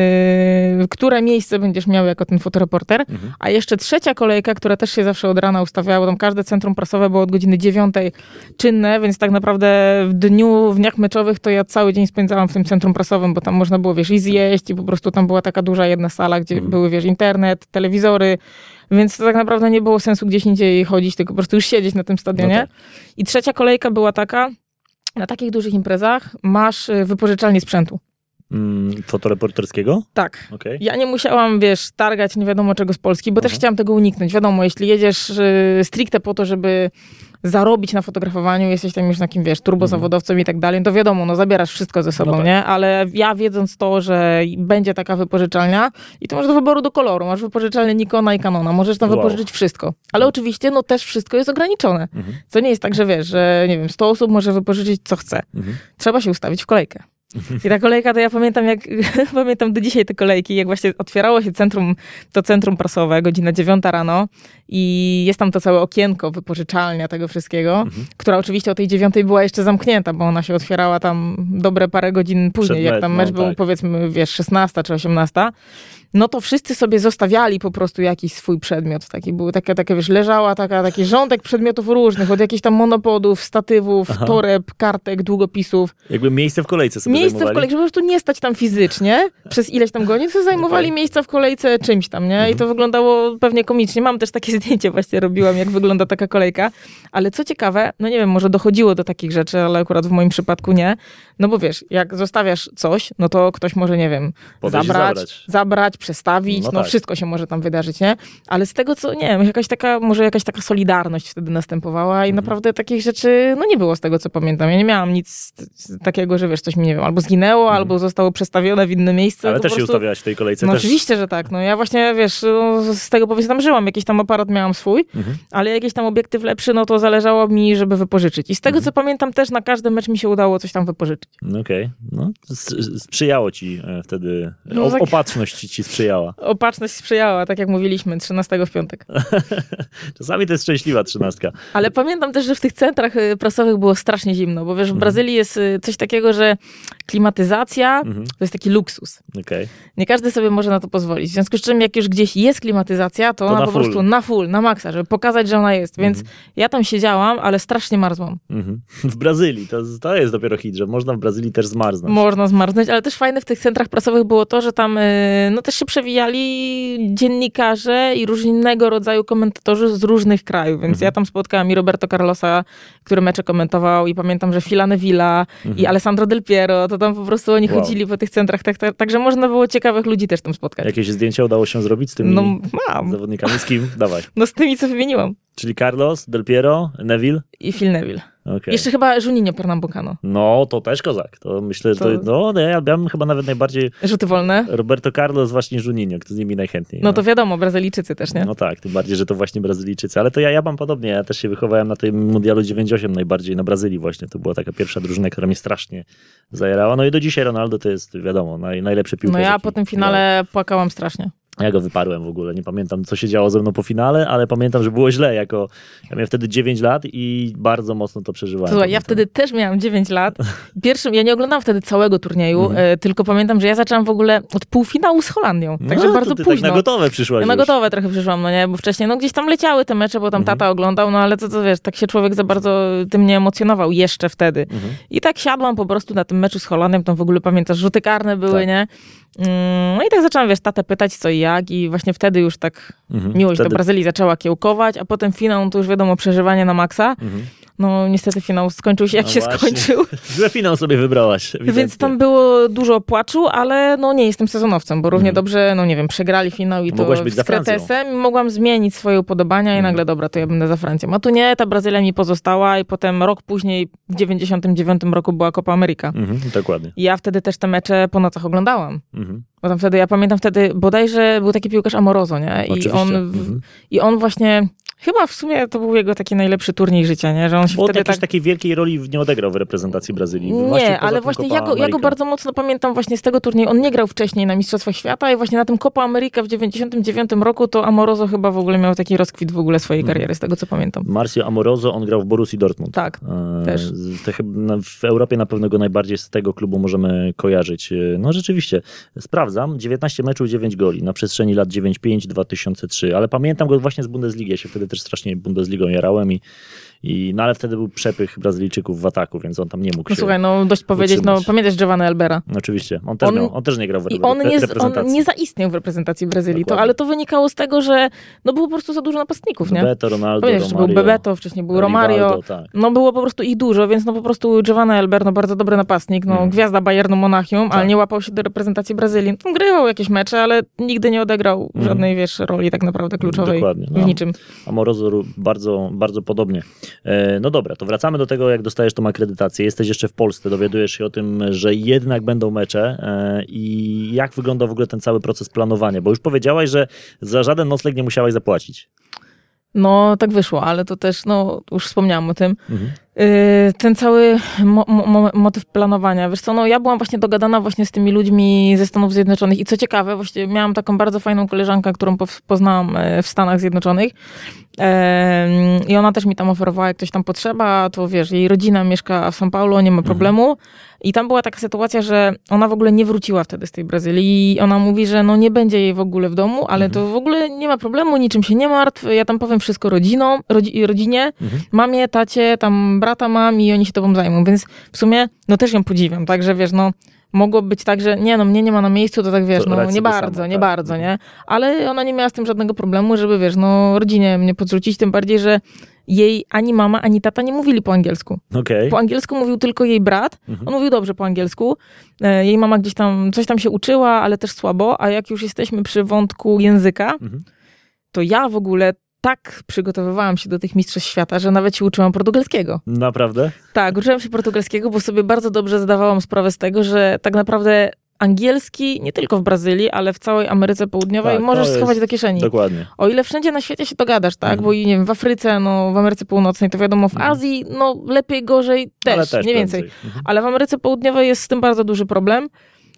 y, które miejsce będziesz miał jako ten fotoreporter, Mhm. a jeszcze trzecia kolejka, która też się zawsze od rana ustawiała, bo tam każde centrum prasowe było od godziny dziewiątej czynne, więc tak naprawdę w dniu, w dniach meczowych to ja cały dzień spędzałam w tym centrum prasowym, bo tam można było, wiesz, i zjeść i po prostu tam była taka duża jedna sala, gdzie Mhm. były, wiesz, internet, telewizory, więc to tak naprawdę nie było sensu gdzieś indziej chodzić, tylko po prostu już siedzieć na tym stadionie. No tak. I trzecia kolejka była taka, na takich dużych imprezach masz y, wypożyczalnię sprzętu. Mm, fotoreporterskiego? Tak. Okej. Ja nie musiałam, wiesz, targać nie wiadomo czego z Polski, bo też Mhm. chciałam tego uniknąć. Wiadomo, jeśli jedziesz y, stricte po to, żeby zarobić na fotografowaniu, jesteś tam już takim, wiesz, turbozawodowcem i tak dalej, to wiadomo, no zabierasz wszystko ze sobą, tak. nie? Ale ja wiedząc to, że będzie taka wypożyczalnia i to masz do wyboru do koloru, masz wypożyczalnię Nikona i Canona, możesz tam Wow. wypożyczyć wszystko. Ale oczywiście, no też wszystko jest ograniczone. Mhm. Co nie jest tak, że wiesz, że nie wiem, 100 osób może wypożyczyć co chce. Mhm. Trzeba się ustawić w kolejkę. I ta kolejka, to ja pamiętam, jak [LAUGHS] pamiętam do dzisiaj te kolejki, jak właśnie otwierało się centrum, to centrum prasowe, godzina dziewiąta rano i jest tam to całe okienko, wypożyczalnia tego wszystkiego, Mhm. która oczywiście o tej dziewiątej była jeszcze zamknięta, bo ona się otwierała tam dobre parę godzin później, Przed jak mecz- tam no mecz był tak. powiedzmy, wiesz, 16 czy 18. No to wszyscy sobie zostawiali po prostu jakiś swój przedmiot. Taki był, takie, takie wiesz, leżała taka, taki rządek przedmiotów różnych, od jakichś tam monopodów, statywów, Aha. toreb, kartek, długopisów. Jakby miejsce w kolejce sobie Miejsce w zajmowali. kolejce, żeby po prostu nie stać tam fizycznie przez ileś tam godzin, to zajmowali miejsca w kolejce czymś tam, nie? I Mhm. to wyglądało pewnie komicznie. Mam też takie [LAUGHS] zdjęcie właśnie robiłam, jak wygląda taka kolejka. Ale co ciekawe, no nie wiem, może dochodziło do takich rzeczy, ale akurat w moim przypadku nie. No bo wiesz, jak zostawiasz coś, no to ktoś może, nie wiem, zabrać, zabrać. zabrać, przestawić, No no, tak. wszystko się może tam wydarzyć, nie? Ale z tego, co, nie wiem, jakaś taka, może jakaś taka solidarność wtedy następowała i Mhm. naprawdę takich rzeczy, no nie było z tego, co pamiętam. Ja nie miałam nic takiego, że wiesz, coś mi, nie wiem, albo zginęło, albo zostało przestawione w inne miejsce. Mhm. Ale też po się prostu- ustawiałaś w tej kolejce. No też... oczywiście, że tak. No ja właśnie, wiesz, no, z tego powiedzmy tam żyłam, jakiś tam aparat miałam swój, Mhm. ale jakiś tam obiektyw lepszy, no to zależało mi, żeby wypożyczyć. I z tego, Mhm. co pamiętam, też na każdy mecz mi się udało coś tam wypożyczyć. No Okej, no s- sprzyjało ci e, wtedy, No tak- opatrzność ci, ci sprzyjała. Opatrzność sprzyjała, tak jak mówiliśmy, 13 w piątek. [LAUGHS] Czasami to jest szczęśliwa trzynastka. Ale pamiętam też, że w tych centrach y, prasowych było strasznie zimno, bo wiesz, w Mhm. Brazylii jest y, coś takiego, że klimatyzacja Mhm. to jest taki luksus. Okej. Nie każdy sobie może na to pozwolić. W związku z czym, jak już gdzieś jest klimatyzacja, to, To ona na po full. prostu na full, na maksa, żeby pokazać, że ona jest. Więc ja tam siedziałam, ale strasznie marzłam. Mhm. W Brazylii, to, to jest dopiero hit, że można w Brazylii też zmarznąć. Można zmarznąć, ale też fajne w tych centrach prasowych było to, że tam y, no, też się przewijali dziennikarze i różnego rodzaju komentatorzy z różnych krajów. Więc Mhm. ja tam spotkałam i Roberto Carlosa, który mecze komentował i pamiętam, że Filane Villa i Alessandro Del Piero, to tam po prostu oni Mhm. Wow. chodzili po tych centrach, tak, tak, także można było ciekawych ludzi też tam spotkać. Jakieś zdjęcia udało się zrobić z tymi No mam. zawodnikami? Z kim? Dawaj. No z tymi, co wymieniłam. Czyli Carlos, Del Piero, Neville? I Phil Neville. Okej. Jeszcze chyba Juninho Pernambucano. No, to też kozak. To myślę, że to, To- no, nie, ja bym chyba nawet najbardziej Rzuty wolne. Roberto Carlos, właśnie Juninho, kto z nimi najchętniej. No to wiadomo, Brazylijczycy też, nie? No tak, tym bardziej, że to właśnie Brazylijczycy. Ale to ja, ja mam podobnie. Ja też się wychowałem na tym Mundialu 98 najbardziej, na Brazylii właśnie. To była taka pierwsza drużyna, która mnie strasznie zajerała. No i do dzisiaj Ronaldo to jest, wiadomo, naj, najlepszy piłkarz. No ja po tym finale płakałam strasznie. Ja go wyparłem w ogóle. Nie pamiętam, co się działo ze mną po finale, ale pamiętam, że było źle. Jako, ja miałem wtedy 9 lat i bardzo mocno to przeżywałem. Słuchaj, ja wtedy też miałam 9 lat. Pierwszym, ja nie oglądałam wtedy całego turnieju, e, tylko pamiętam, że ja zaczęłam w ogóle od półfinału z Holandią. Także no, bardzo ty późno. Tak na gotowe przyszłaś ja na gotowe trochę przyszłam, no nie, bo wcześniej no gdzieś tam leciały te mecze, bo tam Mhm. tata oglądał, no ale to, to wiesz, tak się człowiek za bardzo tym nie emocjonował jeszcze wtedy. Mhm. I tak siadłam po prostu na tym meczu z Holandią, tam w ogóle pamiętasz, rzuty karne były, Tak. nie? Mm, No i tak zaczęłam, wiesz, tatę pytać co i jak i właśnie wtedy już tak Mhm. miłość Wtedy- do Brazylii zaczęła kiełkować, a potem finał to już wiadomo, przeżywanie na maksa. Mhm. No niestety finał skończył się jak No się właśnie. skończył. [LAUGHS] Złe finał sobie wybrałaś. [LAUGHS] Więc ewidentnie. tam było dużo płaczu, ale no nie jestem sezonowcem, bo równie Mhm. dobrze, no nie wiem, przegrali finał i to Mogłaś być z. Kretesem mogłam zmienić swoje upodobania i Mhm. nagle, dobra, to ja będę za Francją. A tu nie, ta Brazylia mi pozostała i potem rok później, w 99 roku była Copa America. Mhm, dokładnie. I ja wtedy też te mecze po nocach oglądałam. Mhm. Bo tam wtedy, ja pamiętam wtedy, bodajże był taki piłkarz Amorozo, nie? I Oczywiście. on, w, Mhm. I on właśnie, chyba w sumie to był jego taki najlepszy turniej życia, nie? Że on się Bo wtedy jakiejś tak... takiej wielkiej roli nie odegrał w reprezentacji Brazylii. Właśnie Nie, poza ale właśnie ja go, ja go bardzo mocno pamiętam właśnie z tego turnieju. On nie grał wcześniej na Mistrzostwach Świata i właśnie na tym Copa America w 99 roku to Amorozo chyba w ogóle miał taki rozkwit w ogóle swojej Mhm. kariery, z tego co pamiętam. Marcio Amorozo, on grał w Borussii Dortmund. Tak, E, też. w Europie na pewno go najbardziej z tego klubu możemy kojarzyć. E, No rzeczywiście, sprawdzam, 19 meczów, 9 goli na przestrzeni lat 95-2003, ale pamiętam go właśnie z Bundesligi, ja się wtedy też strasznie Bundesligą jarałem i, i no ale wtedy był przepych Brazylijczyków w ataku, więc on tam nie mógł No się... słuchaj, no dość powiedzieć, no pamiętasz Giovanni Albera? Oczywiście, on też, On- miał, on też nie grał w I on nie, on reprezentacji. nie zaistniał w reprezentacji Brazylii, to, ale to wynikało z tego, że no było po prostu za dużo napastników, nie? Beto, Ronaldo, Pamiętasz, że był Romario, Bebeto, wcześniej był Romario, Rivaldo, tak. No było po prostu ich dużo, więc no po prostu Giovanni Elber, no bardzo dobry napastnik, no Mm. gwiazda Bayernu Monachium, Tak. ale nie łapał się do reprezentacji Brazylii. No, grywał jakieś mecze, ale nigdy nie odegrał Mm. żadnej, wiesz, roli tak naprawdę kluczowej Dokładnie, no. w niczym. Amorozo ru- bardzo, bardzo podobnie. E, No dobra, to wracamy do tego, jak dostajesz tą akredytację. Jesteś jeszcze w Polsce, dowiadujesz się o tym, że jednak będą mecze e, i jak wygląda w ogóle ten cały proces planowania, bo już powiedziałaś, że za żaden nocleg nie musiałaś zapłacić. No tak wyszło, ale to też, no już wspomniałam o tym. Mhm. Yy, ten cały mo- mo- motyw planowania. Wiesz co, no ja byłam właśnie dogadana właśnie z tymi ludźmi ze Stanów Zjednoczonych i co ciekawe, właśnie miałam taką bardzo fajną koleżankę, którą po- poznałam e, w Stanach Zjednoczonych i ona też mi tam oferowała, jak ktoś tam potrzeba, to wiesz, jej rodzina mieszka w São Paulo, nie ma problemu. I tam była taka sytuacja, że ona w ogóle nie wróciła wtedy z tej Brazylii i ona mówi, że no nie będzie jej w ogóle w domu, ale to w ogóle nie ma problemu, niczym się nie martw, ja tam powiem wszystko rodziną, rodzi- rodzinie, Mhm. mamie, tacie, tam brata mam i oni się tobą zajmą, więc w sumie no też ją podziwiam, także wiesz, no mogło być tak, że nie no, mnie nie ma na miejscu, to tak wiesz, To no nie bardzo, sama, nie tak. bardzo, nie? Ale ona nie miała z tym żadnego problemu, żeby wiesz, no rodzinie mnie podrzucić, tym bardziej, że jej ani mama, ani tata nie mówili po angielsku. Okej. Po angielsku mówił tylko jej brat. Mhm. On mówił dobrze po angielsku. E, Jej mama gdzieś tam, coś tam się uczyła, ale też słabo. A jak już jesteśmy przy wątku języka, Mhm. to ja w ogóle tak przygotowywałam się do tych mistrzostw świata, że nawet się uczyłam portugalskiego. Naprawdę? Tak, uczyłam się portugalskiego, bo sobie bardzo dobrze zdawałam sprawę z tego, że tak naprawdę angielski nie tylko w Brazylii, ale w całej Ameryce Południowej Tak, możesz jest- schować do kieszeni. Dokładnie. O ile wszędzie na świecie się dogadasz, tak? Mhm. Bo i nie wiem, w Afryce, no w Ameryce Północnej to wiadomo, w Mhm. Azji, no lepiej, gorzej też, też nie więcej. prędzej. Mhm. Ale w Ameryce Południowej jest z tym bardzo duży problem.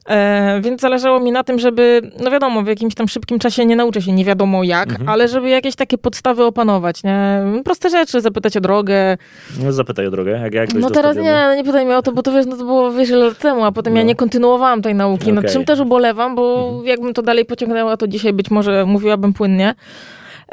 E, więc zależało mi na tym, żeby, no wiadomo, w jakimś tam szybkim czasie nie nauczę się nie wiadomo jak, Mhm. ale żeby jakieś takie podstawy opanować, nie? Proste rzeczy, zapytać o drogę. No, zapytaj o drogę, jak, jak No teraz nie, no nie pytaj mnie o to, bo to wiesz, no to było wiesz ile lat temu, a potem ja No. nie kontynuowałam tej nauki, nad Okej. czym też ubolewam, bo Mhm. jakbym to dalej pociągnęła, to dzisiaj być może mówiłabym płynnie.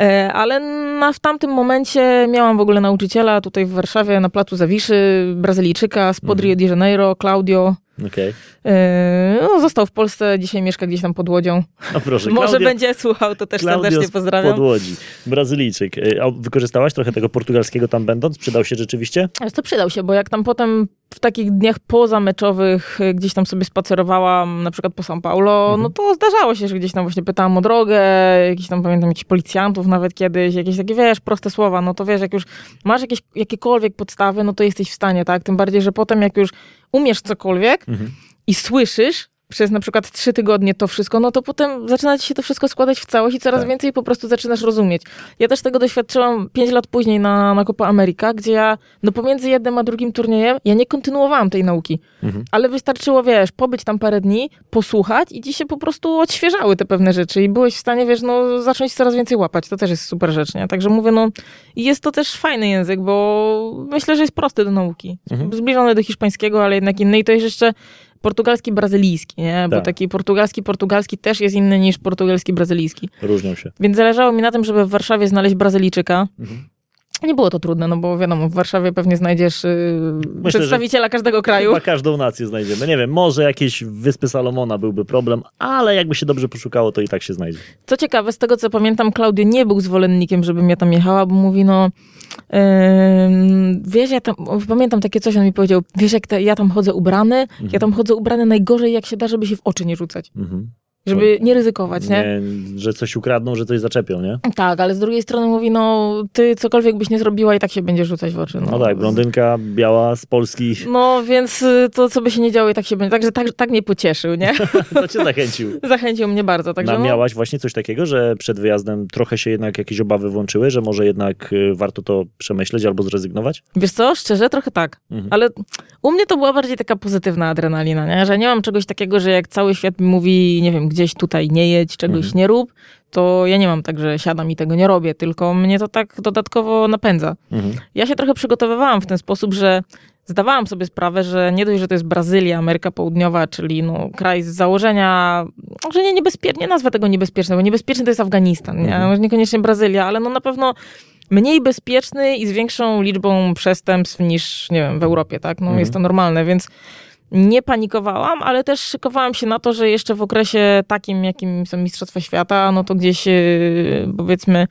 E, Ale na, w tamtym momencie miałam w ogóle nauczyciela tutaj w Warszawie na placu Zawiszy, Brazylijczyka spod Mhm. Rio de Janeiro, Claudio. Okej. E, No, został w Polsce, dzisiaj mieszka gdzieś tam pod Łodzią. No proszę, [LAUGHS] Może Klaudia- będzie słuchał, to też Klaudio serdecznie pozdrawiam. Podłodzi, Brazylijczyk. E, A wykorzystałaś trochę tego portugalskiego tam będąc? Przydał się rzeczywiście? Ale to przydał się, bo jak tam potem w takich dniach pozameczowych y, gdzieś tam sobie spacerowałam, na przykład po São Paulo, Mhm. no to zdarzało się, że gdzieś tam właśnie pytałam o drogę, jakiś tam pamiętam jakichś policjantów nawet kiedyś, jakieś takie, wiesz, proste słowa, no to wiesz, jak już masz jakieś, jakiekolwiek podstawy, no to jesteś w stanie, tak? Tym bardziej, że potem jak już umiesz cokolwiek Mhm. i słyszysz przez na przykład trzy tygodnie to wszystko, no to potem zaczyna ci się to wszystko składać w całość i coraz Tak. więcej po prostu zaczynasz rozumieć. Ja też tego doświadczyłam pięć lat później na, na Copa America, gdzie ja, no pomiędzy jednym a drugim turniejem, ja nie kontynuowałam tej nauki. Mhm. Ale wystarczyło, wiesz, pobyć tam parę dni, posłuchać i ci się po prostu odświeżały te pewne rzeczy i byłeś w stanie, wiesz, no zacząć coraz więcej łapać. To też jest super rzecz, nie? Także mówię, no jest to też fajny język, bo myślę, że jest prosty do nauki. Mhm. Zbliżony do hiszpańskiego, ale jednak inny i to jest jeszcze portugalski brazylijski, nie? Bo Tak. taki portugalski portugalski też jest inny niż portugalski brazylijski. Różnią się. Więc zależało mi na tym, żeby w Warszawie znaleźć Brazylijczyka. Mhm. Nie było to trudne, no bo wiadomo, w Warszawie pewnie znajdziesz yy, że przedstawiciela każdego kraju. Chyba każdą nację znajdziemy. Nie wiem, może jakieś Wyspy Salomona byłby problem, ale jakby się dobrze poszukało, to i tak się znajdzie. Co ciekawe, z tego co pamiętam, Klaudio nie był zwolennikiem, żebym ja tam jechała, bo mówi, no ym, wiesz, ja tam, pamiętam takie coś, on mi powiedział, wiesz, jak te, ja tam chodzę ubrany, ja tam chodzę ubrany najgorzej jak się da, żeby się w oczy nie rzucać, Mhm. Żeby nie ryzykować, nie? Nie, że coś ukradną, że coś zaczepią, nie? Tak, ale z drugiej strony mówi, no ty cokolwiek byś nie zrobiła i tak się będzie rzucać w oczy. No tak, blondynka biała z Polski, [LAUGHS] No więc y, to, co by się nie działo i tak się będzie, także tak, tak mnie pocieszył, nie? [LAUGHS] to cię zachęcił. [LAUGHS] Zachęcił mnie bardzo, także A no, miałaś właśnie coś takiego, że przed wyjazdem trochę się jednak jakieś obawy włączyły, że może jednak y, warto to przemyśleć albo zrezygnować? Wiesz co, szczerze, trochę tak. Mhm. Ale u mnie to była bardziej taka pozytywna adrenalina, nie? że nie mam czegoś takiego, że jak cały świat mi mówi, nie wiem, gdzieś tutaj nie jedź, czegoś Mhm. nie rób, to ja nie mam tak, że siadam i tego nie robię, tylko mnie to tak dodatkowo napędza. Mhm. Ja się trochę przygotowywałam w ten sposób, że zdawałam sobie sprawę, że nie dość, że to jest Brazylia, Ameryka Południowa, czyli no, kraj z założenia, że nie niebezpiecznie, nie nazwę tego niebezpieczne, bo niebezpieczny to jest Afganistan, nie? Mhm. Niekoniecznie Brazylia, ale no na pewno mniej bezpieczny i z większą liczbą przestępstw niż, nie wiem, w Europie, tak? No Mhm. jest to normalne, więc nie panikowałam, ale też szykowałam się na to, że jeszcze w okresie takim, jakim są Mistrzostwa Świata, no to gdzieś yy, powiedzmy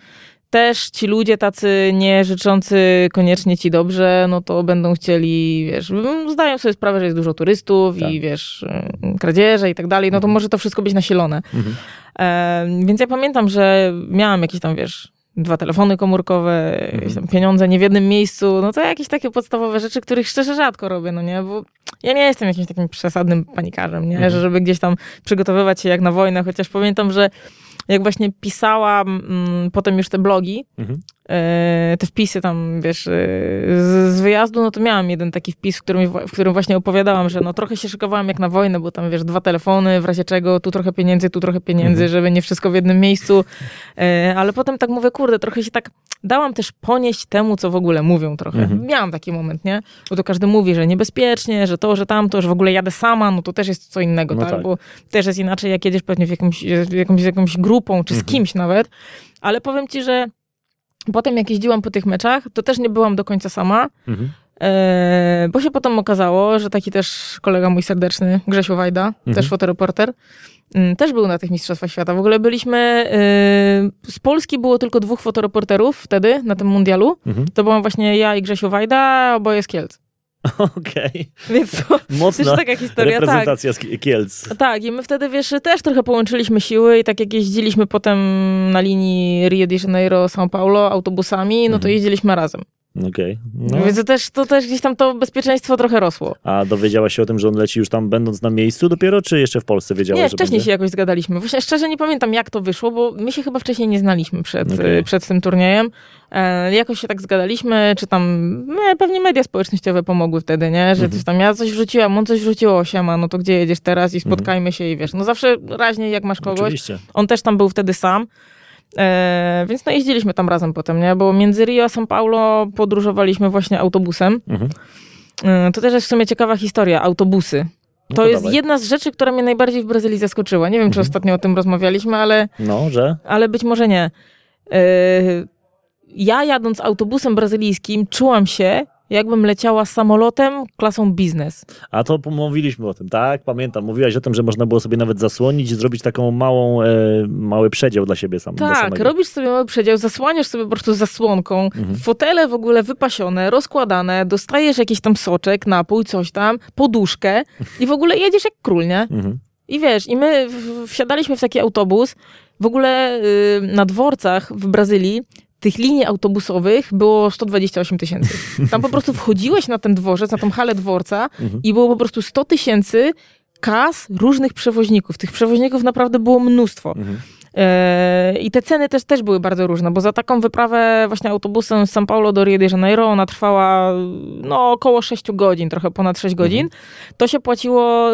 też ci ludzie tacy nie życzący koniecznie ci dobrze, no to będą chcieli, wiesz, zdają sobie sprawę, że jest dużo turystów Tak. i wiesz, yy, kradzieże i tak dalej, no to Mhm. może to wszystko być nasilone. Mhm. E, więc ja pamiętam, że miałam jakieś tam, wiesz, dwa telefony komórkowe, tam pieniądze nie w jednym miejscu, no to jakieś takie podstawowe rzeczy, których szczerze rzadko robię, no nie, bo ja nie jestem jakimś takim przesadnym panikarzem, nie, Mhm. że żeby gdzieś tam przygotowywać się jak na wojnę, chociaż pamiętam, że jak właśnie pisałam mm, potem już te blogi, Mhm. E, te wpisy tam, wiesz, e, z, z wyjazdu, no to miałam jeden taki wpis, w którym, w którym właśnie opowiadałam, że no trochę się szykowałam jak na wojnę, bo tam, wiesz, dwa telefony, w razie czego, tu trochę pieniędzy, tu trochę pieniędzy, Mhm. żeby nie wszystko w jednym miejscu, e, ale potem tak mówię, kurde, trochę się tak dałam też ponieść temu, co w ogóle mówią trochę. Mhm. Miałam taki moment, nie? Bo to każdy mówi, że niebezpiecznie, że to, że tamto, że w ogóle jadę sama, no to też jest co innego, No tak? tak. Bo też jest inaczej, jak jedziesz pewnie w jakąś, jakąś, jakąś grupą, czy z Mhm. kimś nawet, ale powiem ci, że potem jak jeździłam po tych meczach, to też nie byłam do końca sama, Mhm. e, bo się potem okazało, że taki też kolega mój serdeczny, Grzesiu Wajda, Mhm. też fotoreporter, mm, też był na tych Mistrzostwach Świata. W ogóle byliśmy, e, z Polski było tylko dwóch fotoreporterów wtedy, na tym mundialu. Mhm. To byłam właśnie ja i Grzesiu Wajda, oboje z Kielc. [LAUGHS] Okej. Więc to Mocna taka historia, tak. reprezentacja z Kielc. Tak, i my wtedy, wiesz, też trochę połączyliśmy siły i tak jak jeździliśmy potem na linii Rio de Janeiro-São Paulo autobusami, no to Mhm. jeździliśmy razem. Okej. No. Więc to też, to też gdzieś tam to bezpieczeństwo trochę rosło. A dowiedziałaś się o tym, że on leci już tam będąc na miejscu dopiero, czy jeszcze w Polsce wiedziałaś, Nie, wcześniej się jakoś zgadaliśmy. Właśnie szczerze nie pamiętam, jak to wyszło, bo my się chyba wcześniej nie znaliśmy przed, Okej. y, przed tym turniejem. E, jakoś się tak zgadaliśmy, czy tam nie, pewnie media społecznościowe pomogły wtedy, nie? Że Mhm. coś tam ja coś wrzuciłam, on coś wrzuciło, siema, no to gdzie jedziesz teraz i spotkajmy się i wiesz, no zawsze raźniej jak masz kogoś. Oczywiście. On też tam był wtedy sam. E, więc no jeździliśmy tam razem potem, nie? Bo między Rio a São Paulo podróżowaliśmy właśnie autobusem. Mhm. E, to też jest w sumie ciekawa historia, autobusy. No To to jest dawaj. jedna z rzeczy, która mnie najbardziej w Brazylii zaskoczyła. Nie wiem, czy Mhm. ostatnio o tym rozmawialiśmy, ale, No, że? ale być może nie. E, ja jadąc autobusem brazylijskim czułam się, jakbym leciała samolotem klasą biznes. A to mówiliśmy o tym, tak? Pamiętam, mówiłaś o tym, że można było sobie nawet zasłonić i zrobić taką małą, e, mały przedział dla siebie sam. Tak, robisz sobie mały przedział, zasłaniasz sobie po prostu zasłonką, Mhm. fotele w ogóle wypasione, rozkładane, dostajesz jakiś tam soczek, napój, coś tam, poduszkę i w ogóle jedziesz jak król, nie? Mhm. I wiesz, i my wsiadaliśmy w taki autobus. W ogóle y, na dworcach w Brazylii tych linii autobusowych było 128 tysięcy. Tam po prostu wchodziłeś na ten dworzec, na tą halę dworca Mhm. i było po prostu 100 tysięcy kas różnych przewoźników. Tych przewoźników naprawdę było mnóstwo. Mhm. E, I te ceny też, też były bardzo różne, bo za taką wyprawę właśnie autobusem z São Paulo do Rio de Janeiro, ona trwała no, około 6 godzin, trochę ponad 6 godzin. To się płaciło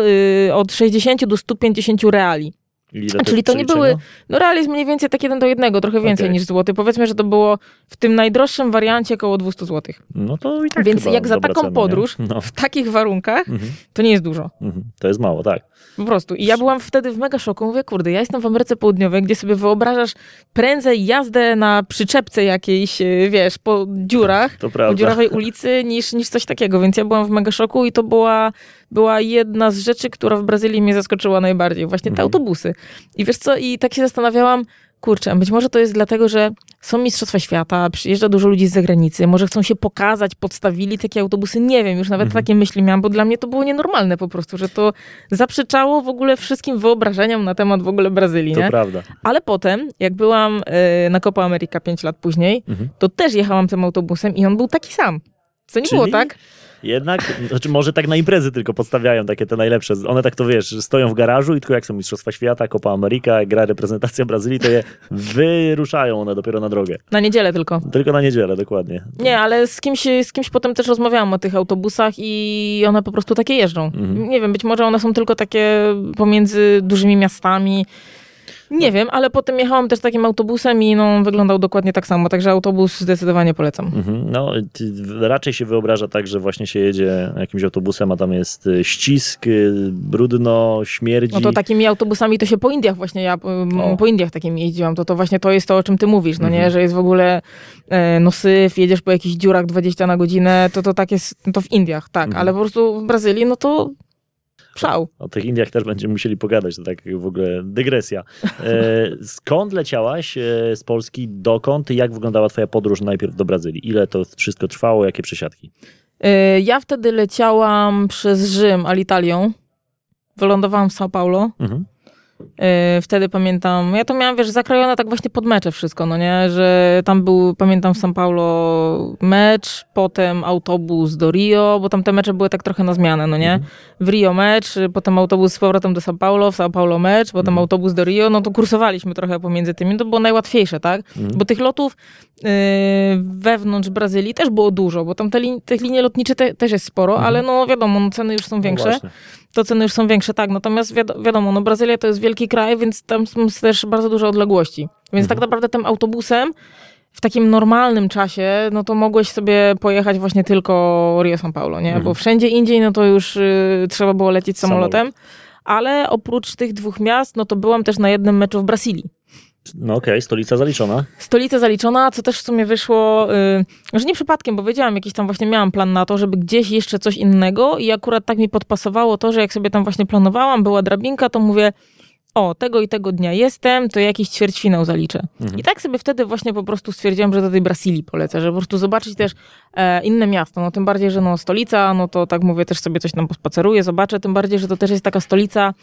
y, od 60 do 150 reali. Ile A, to czyli to nie były, no real jest mniej więcej tak jeden do jednego, trochę więcej Okej. niż złoty. Powiedzmy, że to było w tym najdroższym wariancie około 200 złotych. No to i tak Więc jak za taką cena, podróż, No. w takich warunkach, Mhm. to nie jest dużo. Mhm. To jest mało, tak. Po prostu. I ja byłam wtedy w mega szoku. Mówię, kurde, ja jestem w Ameryce Południowej, gdzie sobie wyobrażasz prędzej jazdę na przyczepce jakiejś, e, wiesz, po dziurach, po dziurawej ulicy, niż, niż coś takiego. Więc ja byłam w mega szoku i to była, była jedna z rzeczy, która w Brazylii mnie zaskoczyła najbardziej. Właśnie te Mhm. autobusy. I wiesz co, i tak się zastanawiałam, kurczę, a być może to jest dlatego, że są Mistrzostwa Świata, przyjeżdża dużo ludzi z zagranicy, może chcą się pokazać, podstawili takie autobusy, nie wiem, już nawet Mhm. takie myśli miałam, bo dla mnie to było nienormalne po prostu, że to zaprzeczało w ogóle wszystkim wyobrażeniom na temat w ogóle Brazylii, To nie? prawda. Ale potem, jak byłam e, na Copa America 5 lat później, Mhm. to też jechałam tym autobusem i on był taki sam. Co nie było Czyli tak? Jednak, znaczy może tak na imprezy tylko podstawiają takie te najlepsze. One tak to wiesz, stoją w garażu i tylko jak są Mistrzostwa Świata, Copa America, jak gra reprezentacja Brazylii, to je wyruszają one dopiero na drogę. Na niedzielę tylko. Tylko na niedzielę, dokładnie. Nie, ale z kimś, z kimś potem też rozmawiałam o tych autobusach i one po prostu takie jeżdżą. Mhm. Nie wiem, być może one są tylko takie pomiędzy dużymi miastami. Nie wiem, ale potem jechałam też takim autobusem i no, wyglądał dokładnie tak samo, także autobus zdecydowanie polecam. Mhm. No, raczej się wyobraża tak, że właśnie się jedzie jakimś autobusem, a tam jest y, ścisk, y, brudno, śmierdzi. No to takimi autobusami to się po Indiach właśnie, ja O. po Indiach takimi jeździłam, to to właśnie to jest to, o czym ty mówisz, no nie, Mhm. że jest w ogóle e, no syf, jedziesz po jakichś dziurach 20 na godzinę, to to tak jest, no to w Indiach, tak, Mhm. ale po prostu w Brazylii, no to szał. O tych Indiach też będziemy musieli pogadać, to tak w ogóle dygresja. E, skąd leciałaś e, z Polski, dokąd i jak wyglądała twoja podróż najpierw do Brazylii? Ile to wszystko trwało, jakie przesiadki? E, Ja wtedy leciałam przez Rzym Alitalią. Wylądowałam w São Paulo. Mhm. E, Wtedy pamiętam, ja to miałam, wiesz, zakrojone tak właśnie pod mecze wszystko, no nie, że tam był, pamiętam w São Paulo mecz, potem autobus do Rio, bo tam te mecze były tak trochę na zmianę, no nie. Mhm. W Rio mecz, potem autobus z powrotem do São Paulo, w São Paulo mecz, potem Mhm. autobus do Rio, no to kursowaliśmy trochę pomiędzy tymi, to było najłatwiejsze, tak? Mhm. Bo tych lotów yy, wewnątrz Brazylii też było dużo, bo tam te lin- tych linie lotnicze te, też jest sporo, ale no wiadomo, no, ceny już są No większe. właśnie. to ceny już są większe, tak. Natomiast wiado- wiadomo, no Brazylia to jest wielki kraj, więc tam są też bardzo duże odległości. Więc Mhm. tak naprawdę tym autobusem w takim normalnym czasie, no to mogłeś sobie pojechać właśnie tylko Rio São Paulo, nie? Mhm. Bo wszędzie indziej, no to już y, trzeba było lecieć Samolot. samolotem. Ale oprócz tych dwóch miast, no to byłam też na jednym meczu w Brazylii. No okej, stolica zaliczona. Stolica zaliczona, co też w sumie wyszło, y, że nie przypadkiem, bo wiedziałam, jakiś tam właśnie miałam plan na to, żeby gdzieś jeszcze coś innego i akurat tak mi podpasowało to, że jak sobie tam właśnie planowałam, była drabinka, to mówię, o, tego i tego dnia jestem, to jakiś ćwierćfinał zaliczę. Mhm. I tak sobie wtedy właśnie po prostu stwierdziłam, że do tej Brazylii polecę, że po prostu zobaczyć też e, inne miasto, no tym bardziej, że no stolica, no to tak mówię, też sobie coś tam pospaceruję, zobaczę, tym bardziej, że to też jest taka stolica,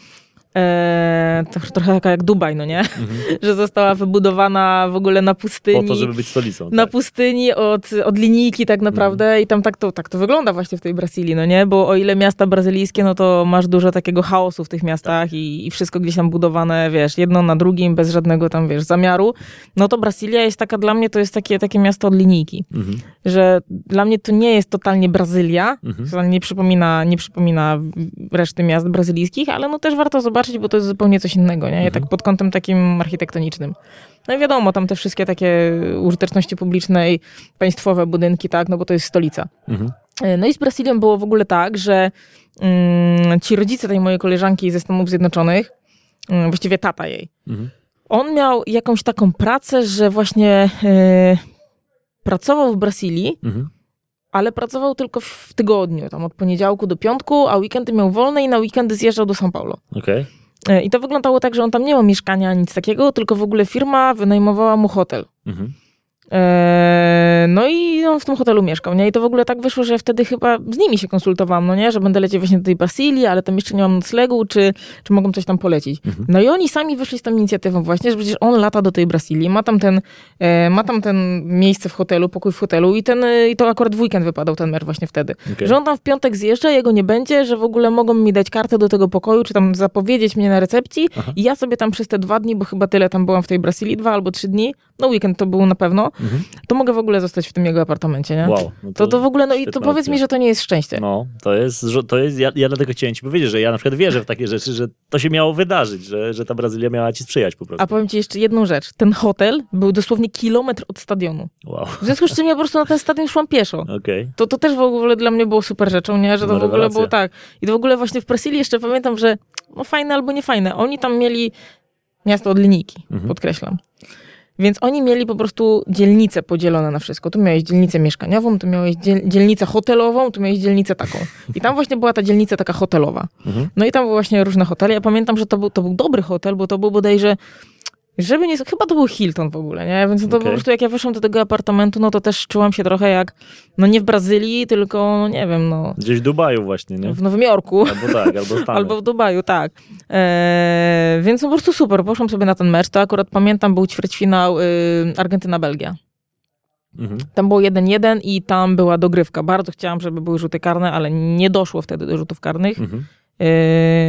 e, to, trochę taka jak Dubaj, no nie? [LAUGHS] że została wybudowana w ogóle na pustyni. Po to, żeby być stolicą. Na tak. pustyni od, od linijki tak naprawdę Mhm. i tam tak to, tak to wygląda właśnie w tej Brazylii, no nie? Bo o ile miasta brazylijskie, no to masz dużo takiego chaosu w tych miastach Tak. i, i wszystko gdzieś tam budowane, wiesz, jedno na drugim, bez żadnego tam, wiesz, zamiaru. No to Brazylia jest taka, dla mnie to jest takie, takie miasto od linijki, Mhm. że dla mnie to nie jest totalnie Brazylia, Mhm. to nie przypomina, nie przypomina reszty miast brazylijskich, ale no też warto zobaczyć, bo to jest zupełnie coś innego, nie? Tak pod kątem takim architektonicznym. No i wiadomo, tam te wszystkie takie użyteczności publicznej, państwowe budynki, tak, no bo to jest stolica. Mhm. No i z Brazylią było w ogóle tak, że mm, ci rodzice tej mojej koleżanki ze Stanów Zjednoczonych, mm, właściwie tata jej, Mhm. on miał jakąś taką pracę, że właśnie e, pracował w Brazylii, Mhm. Ale pracował tylko w tygodniu, tam od poniedziałku do piątku, a weekendy miał wolne i na weekendy zjeżdżał do São Paulo. Okej. E, I to wyglądało tak, że on tam nie miał mieszkania, nic takiego, tylko w ogóle firma wynajmowała mu hotel. Mhm. Eee, no i on w tym hotelu mieszkał, nie? I to w ogóle tak wyszło, że wtedy chyba z nimi się konsultowałam, no nie? Że będę lecieć właśnie do tej Basylii, ale tam jeszcze nie mam noclegu, czy, czy mogą coś tam polecić. Mhm. No i oni sami wyszli z tą inicjatywą właśnie, że przecież on lata do tej Brazylii, ma tam ten, e, ma tam ten miejsce w hotelu, pokój w hotelu i ten, e, i to akurat w weekend wypadał ten mer właśnie wtedy. Okej. Że on tam w piątek zjeżdża, jego nie będzie, że w ogóle mogą mi dać kartę do tego pokoju, czy tam zapowiedzieć mnie na recepcji Aha. i ja sobie tam przez te dwa dni, bo chyba tyle tam byłam w tej Brazylii, dwa albo trzy dni, no weekend to był na pewno, Mhm. to mogę w ogóle zostać w tym jego apartamencie, nie? Wow. No To, to w ogóle, no i to powiedz opcja. mi, że to nie jest szczęście. No, to jest, to jest ja, ja dlatego chciałem ci powiedzieć, że ja na przykład wierzę w takie rzeczy, że to się miało wydarzyć, że, że ta Brazylia miała ci sprzyjać po prostu. A powiem ci jeszcze jedną rzecz. Ten hotel był dosłownie kilometr od stadionu. Wow, W związku z czym ja po prostu na ten stadion szłam pieszo. okej. To, to też w ogóle dla mnie było super rzeczą, nie? Że to No, w ogóle rewelacja. było tak. I to w ogóle właśnie w Brazylii jeszcze pamiętam, że no fajne albo nie fajne. Oni tam mieli miasto od linijki, Mhm. podkreślam. Więc oni mieli po prostu dzielnice podzielone na wszystko. Tu miałeś dzielnicę mieszkaniową, tu miałeś dziel- dzielnicę hotelową, tu miałeś dzielnicę taką. I tam właśnie była ta dzielnica taka hotelowa. Mhm. No i tam były właśnie różne hotele. Ja pamiętam, że to był, to był dobry hotel, bo to był bodajże żeby nie, chyba to był Hilton w ogóle, nie? Więc to po Okej. prostu jak ja wyszłam do tego apartamentu, no to też czułam się trochę jak, no nie w Brazylii, tylko, no nie wiem, no Gdzieś w Dubaju właśnie, nie? w Nowym Jorku. Albo tak, albo [LAUGHS] Stany. Albo w Dubaju, tak. Eee, więc no po prostu super. Poszłam sobie na ten mecz. To akurat pamiętam, był ćwierćfinał y, Argentyna-Belgia. Mhm. Tam było 1-1 i tam była dogrywka. Bardzo chciałam, żeby były rzuty karne, ale nie doszło wtedy do rzutów karnych. Mhm.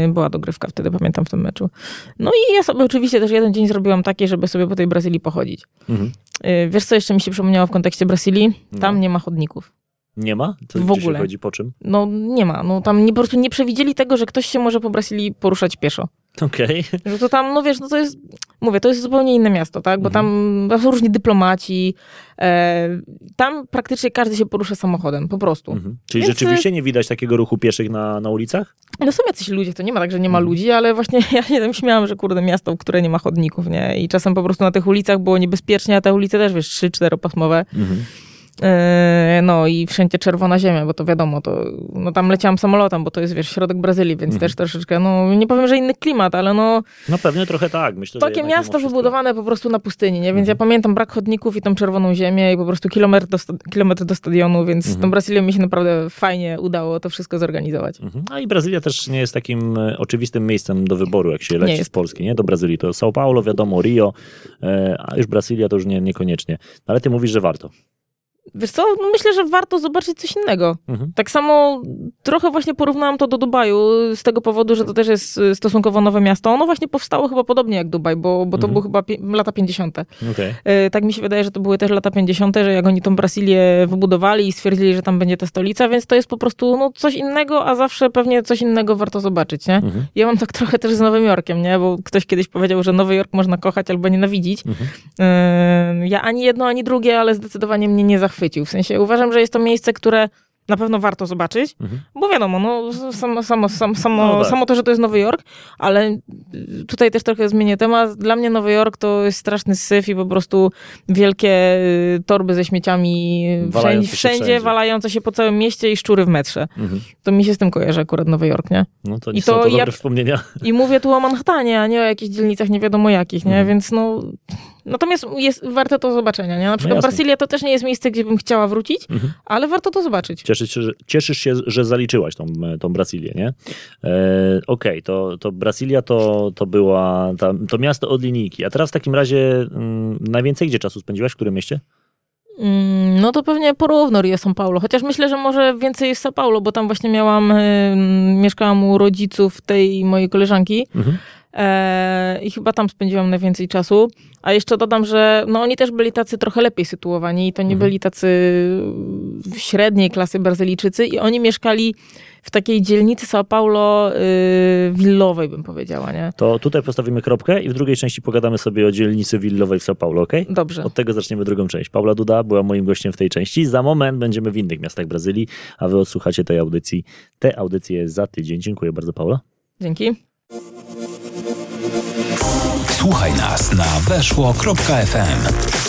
Yy, była dogrywka wtedy, pamiętam w tym meczu. No i ja sobie oczywiście też jeden dzień zrobiłam taki, żeby sobie po tej Brazylii pochodzić. Mhm. Yy, wiesz, co jeszcze mi się przypomniało w kontekście Brazylii? Tam No. nie ma chodników. Nie ma? Co, W ogóle. chodzi po czym? No nie ma. No tam nie, po prostu nie przewidzieli tego, że ktoś się może po Brazylii poruszać pieszo. Okej. Że to tam, no wiesz, no to jest, mówię, to jest zupełnie inne miasto, tak? Bo tam, tam są różni dyplomaci. E, tam praktycznie każdy się porusza samochodem, po prostu. Mhm. Czyli Więc, rzeczywiście nie widać takiego ruchu pieszych na, na ulicach? No są jacyś ludzie, to nie ma tak, że nie ma Mhm. ludzi, ale właśnie [LAUGHS] ja się tam śmiałam, że kurde, miasto, które nie ma chodników, nie? I czasem po prostu na tych ulicach było niebezpiecznie, a te ulice też, wiesz, trzy, czteropasmowe. Mhm. E, no i wszędzie czerwona ziemia, bo to wiadomo, to, no tam leciałam samolotem, bo to jest, wiesz, środek Brazylii, więc Mhm. też troszeczkę, no nie powiem, że inny klimat, ale no No pewnie trochę tak. Myślę, że takie jednak miasto wybudowane po prostu na pustyni, nie? Więc Mhm. ja pamiętam brak chodników i tą czerwoną ziemię i po prostu kilometr do, kilometr do stadionu, więc Mhm. tą Brazylią mi się naprawdę fajnie udało to wszystko zorganizować. Mhm. A i Brazylia też nie jest takim e, oczywistym miejscem do wyboru, jak się leci z Polski, nie? Do Brazylii to São Paulo, wiadomo, Rio, e, a już Brazylia to już nie, niekoniecznie. Ale ty mówisz, że warto. Wiesz co, no myślę, że warto zobaczyć coś innego. Mhm. Tak samo trochę właśnie porównałam to do Dubaju z tego powodu, że to też jest y, stosunkowo nowe miasto. Ono właśnie powstało chyba podobnie jak Dubaj, bo, bo to Mhm. były chyba lata 50. Okej. Y, Tak mi się wydaje, że to były też lata 50., że jak oni tą Brazylię wybudowali i stwierdzili, że tam będzie ta stolica, więc to jest po prostu no, coś innego, a zawsze pewnie coś innego warto zobaczyć, nie? Mhm. Ja mam tak trochę też z Nowym Jorkiem, nie? Bo ktoś kiedyś powiedział, że Nowy Jork można kochać albo nienawidzić. Mhm. Yy, Ja ani jedno, ani drugie, ale zdecydowanie mnie nie zachwycił. W sensie uważam, że jest to miejsce, które na pewno warto zobaczyć, Mhm. bo wiadomo, no, samo, samo, samo, samo, No tak. samo to, że to jest Nowy Jork, ale y, tutaj też trochę zmienię temat. Dla mnie Nowy Jork to jest straszny syf i po prostu wielkie y, torby ze śmieciami Walające wszędzie, wszędzie, wszędzie. walające się po całym mieście i szczury w metrze. Mhm. To mi się z tym kojarzy akurat Nowy Jork, nie? No to I nie są to to dobre jak- wspomnienia. I mówię tu o Manhattanie, a nie o jakichś dzielnicach nie wiadomo jakich, nie? Mhm. Więc no... Natomiast jest warte to zobaczenia, nie? Na przykład No. Brazylia to też nie jest miejsce, gdzie bym chciała wrócić, Mhm. ale warto to zobaczyć. Cieszysz się, że, cieszysz się, że zaliczyłaś tą, tą Brazylię, nie? E, Okej, to, to Brazylia to, to była ta, to miasto od linijki. A teraz w takim razie mm, najwięcej gdzie czasu spędziłaś? W którym mieście? Mm, No to pewnie porówno Rio São Paulo, chociaż myślę, że może więcej jest São Paulo, bo tam właśnie miałam, y, mieszkałam u rodziców tej mojej koleżanki Mhm. E, i chyba tam spędziłam najwięcej czasu. A jeszcze dodam, że no oni też byli tacy trochę lepiej sytuowani i to nie Mhm. byli tacy średniej klasy Brazylijczycy i oni mieszkali w takiej dzielnicy São Paulo y, willowej, bym powiedziała, nie? To tutaj postawimy kropkę i w drugiej części pogadamy sobie o dzielnicy willowej w São Paulo, ok? Dobrze. Od tego zaczniemy drugą część. Paula Duda była moim gościem w tej części. Za moment będziemy w innych miastach Brazylii, a wy odsłuchacie tej audycji. Te audycje za tydzień. Dziękuję bardzo, Paula. Dzięki. Słuchaj nas na weszło.fm.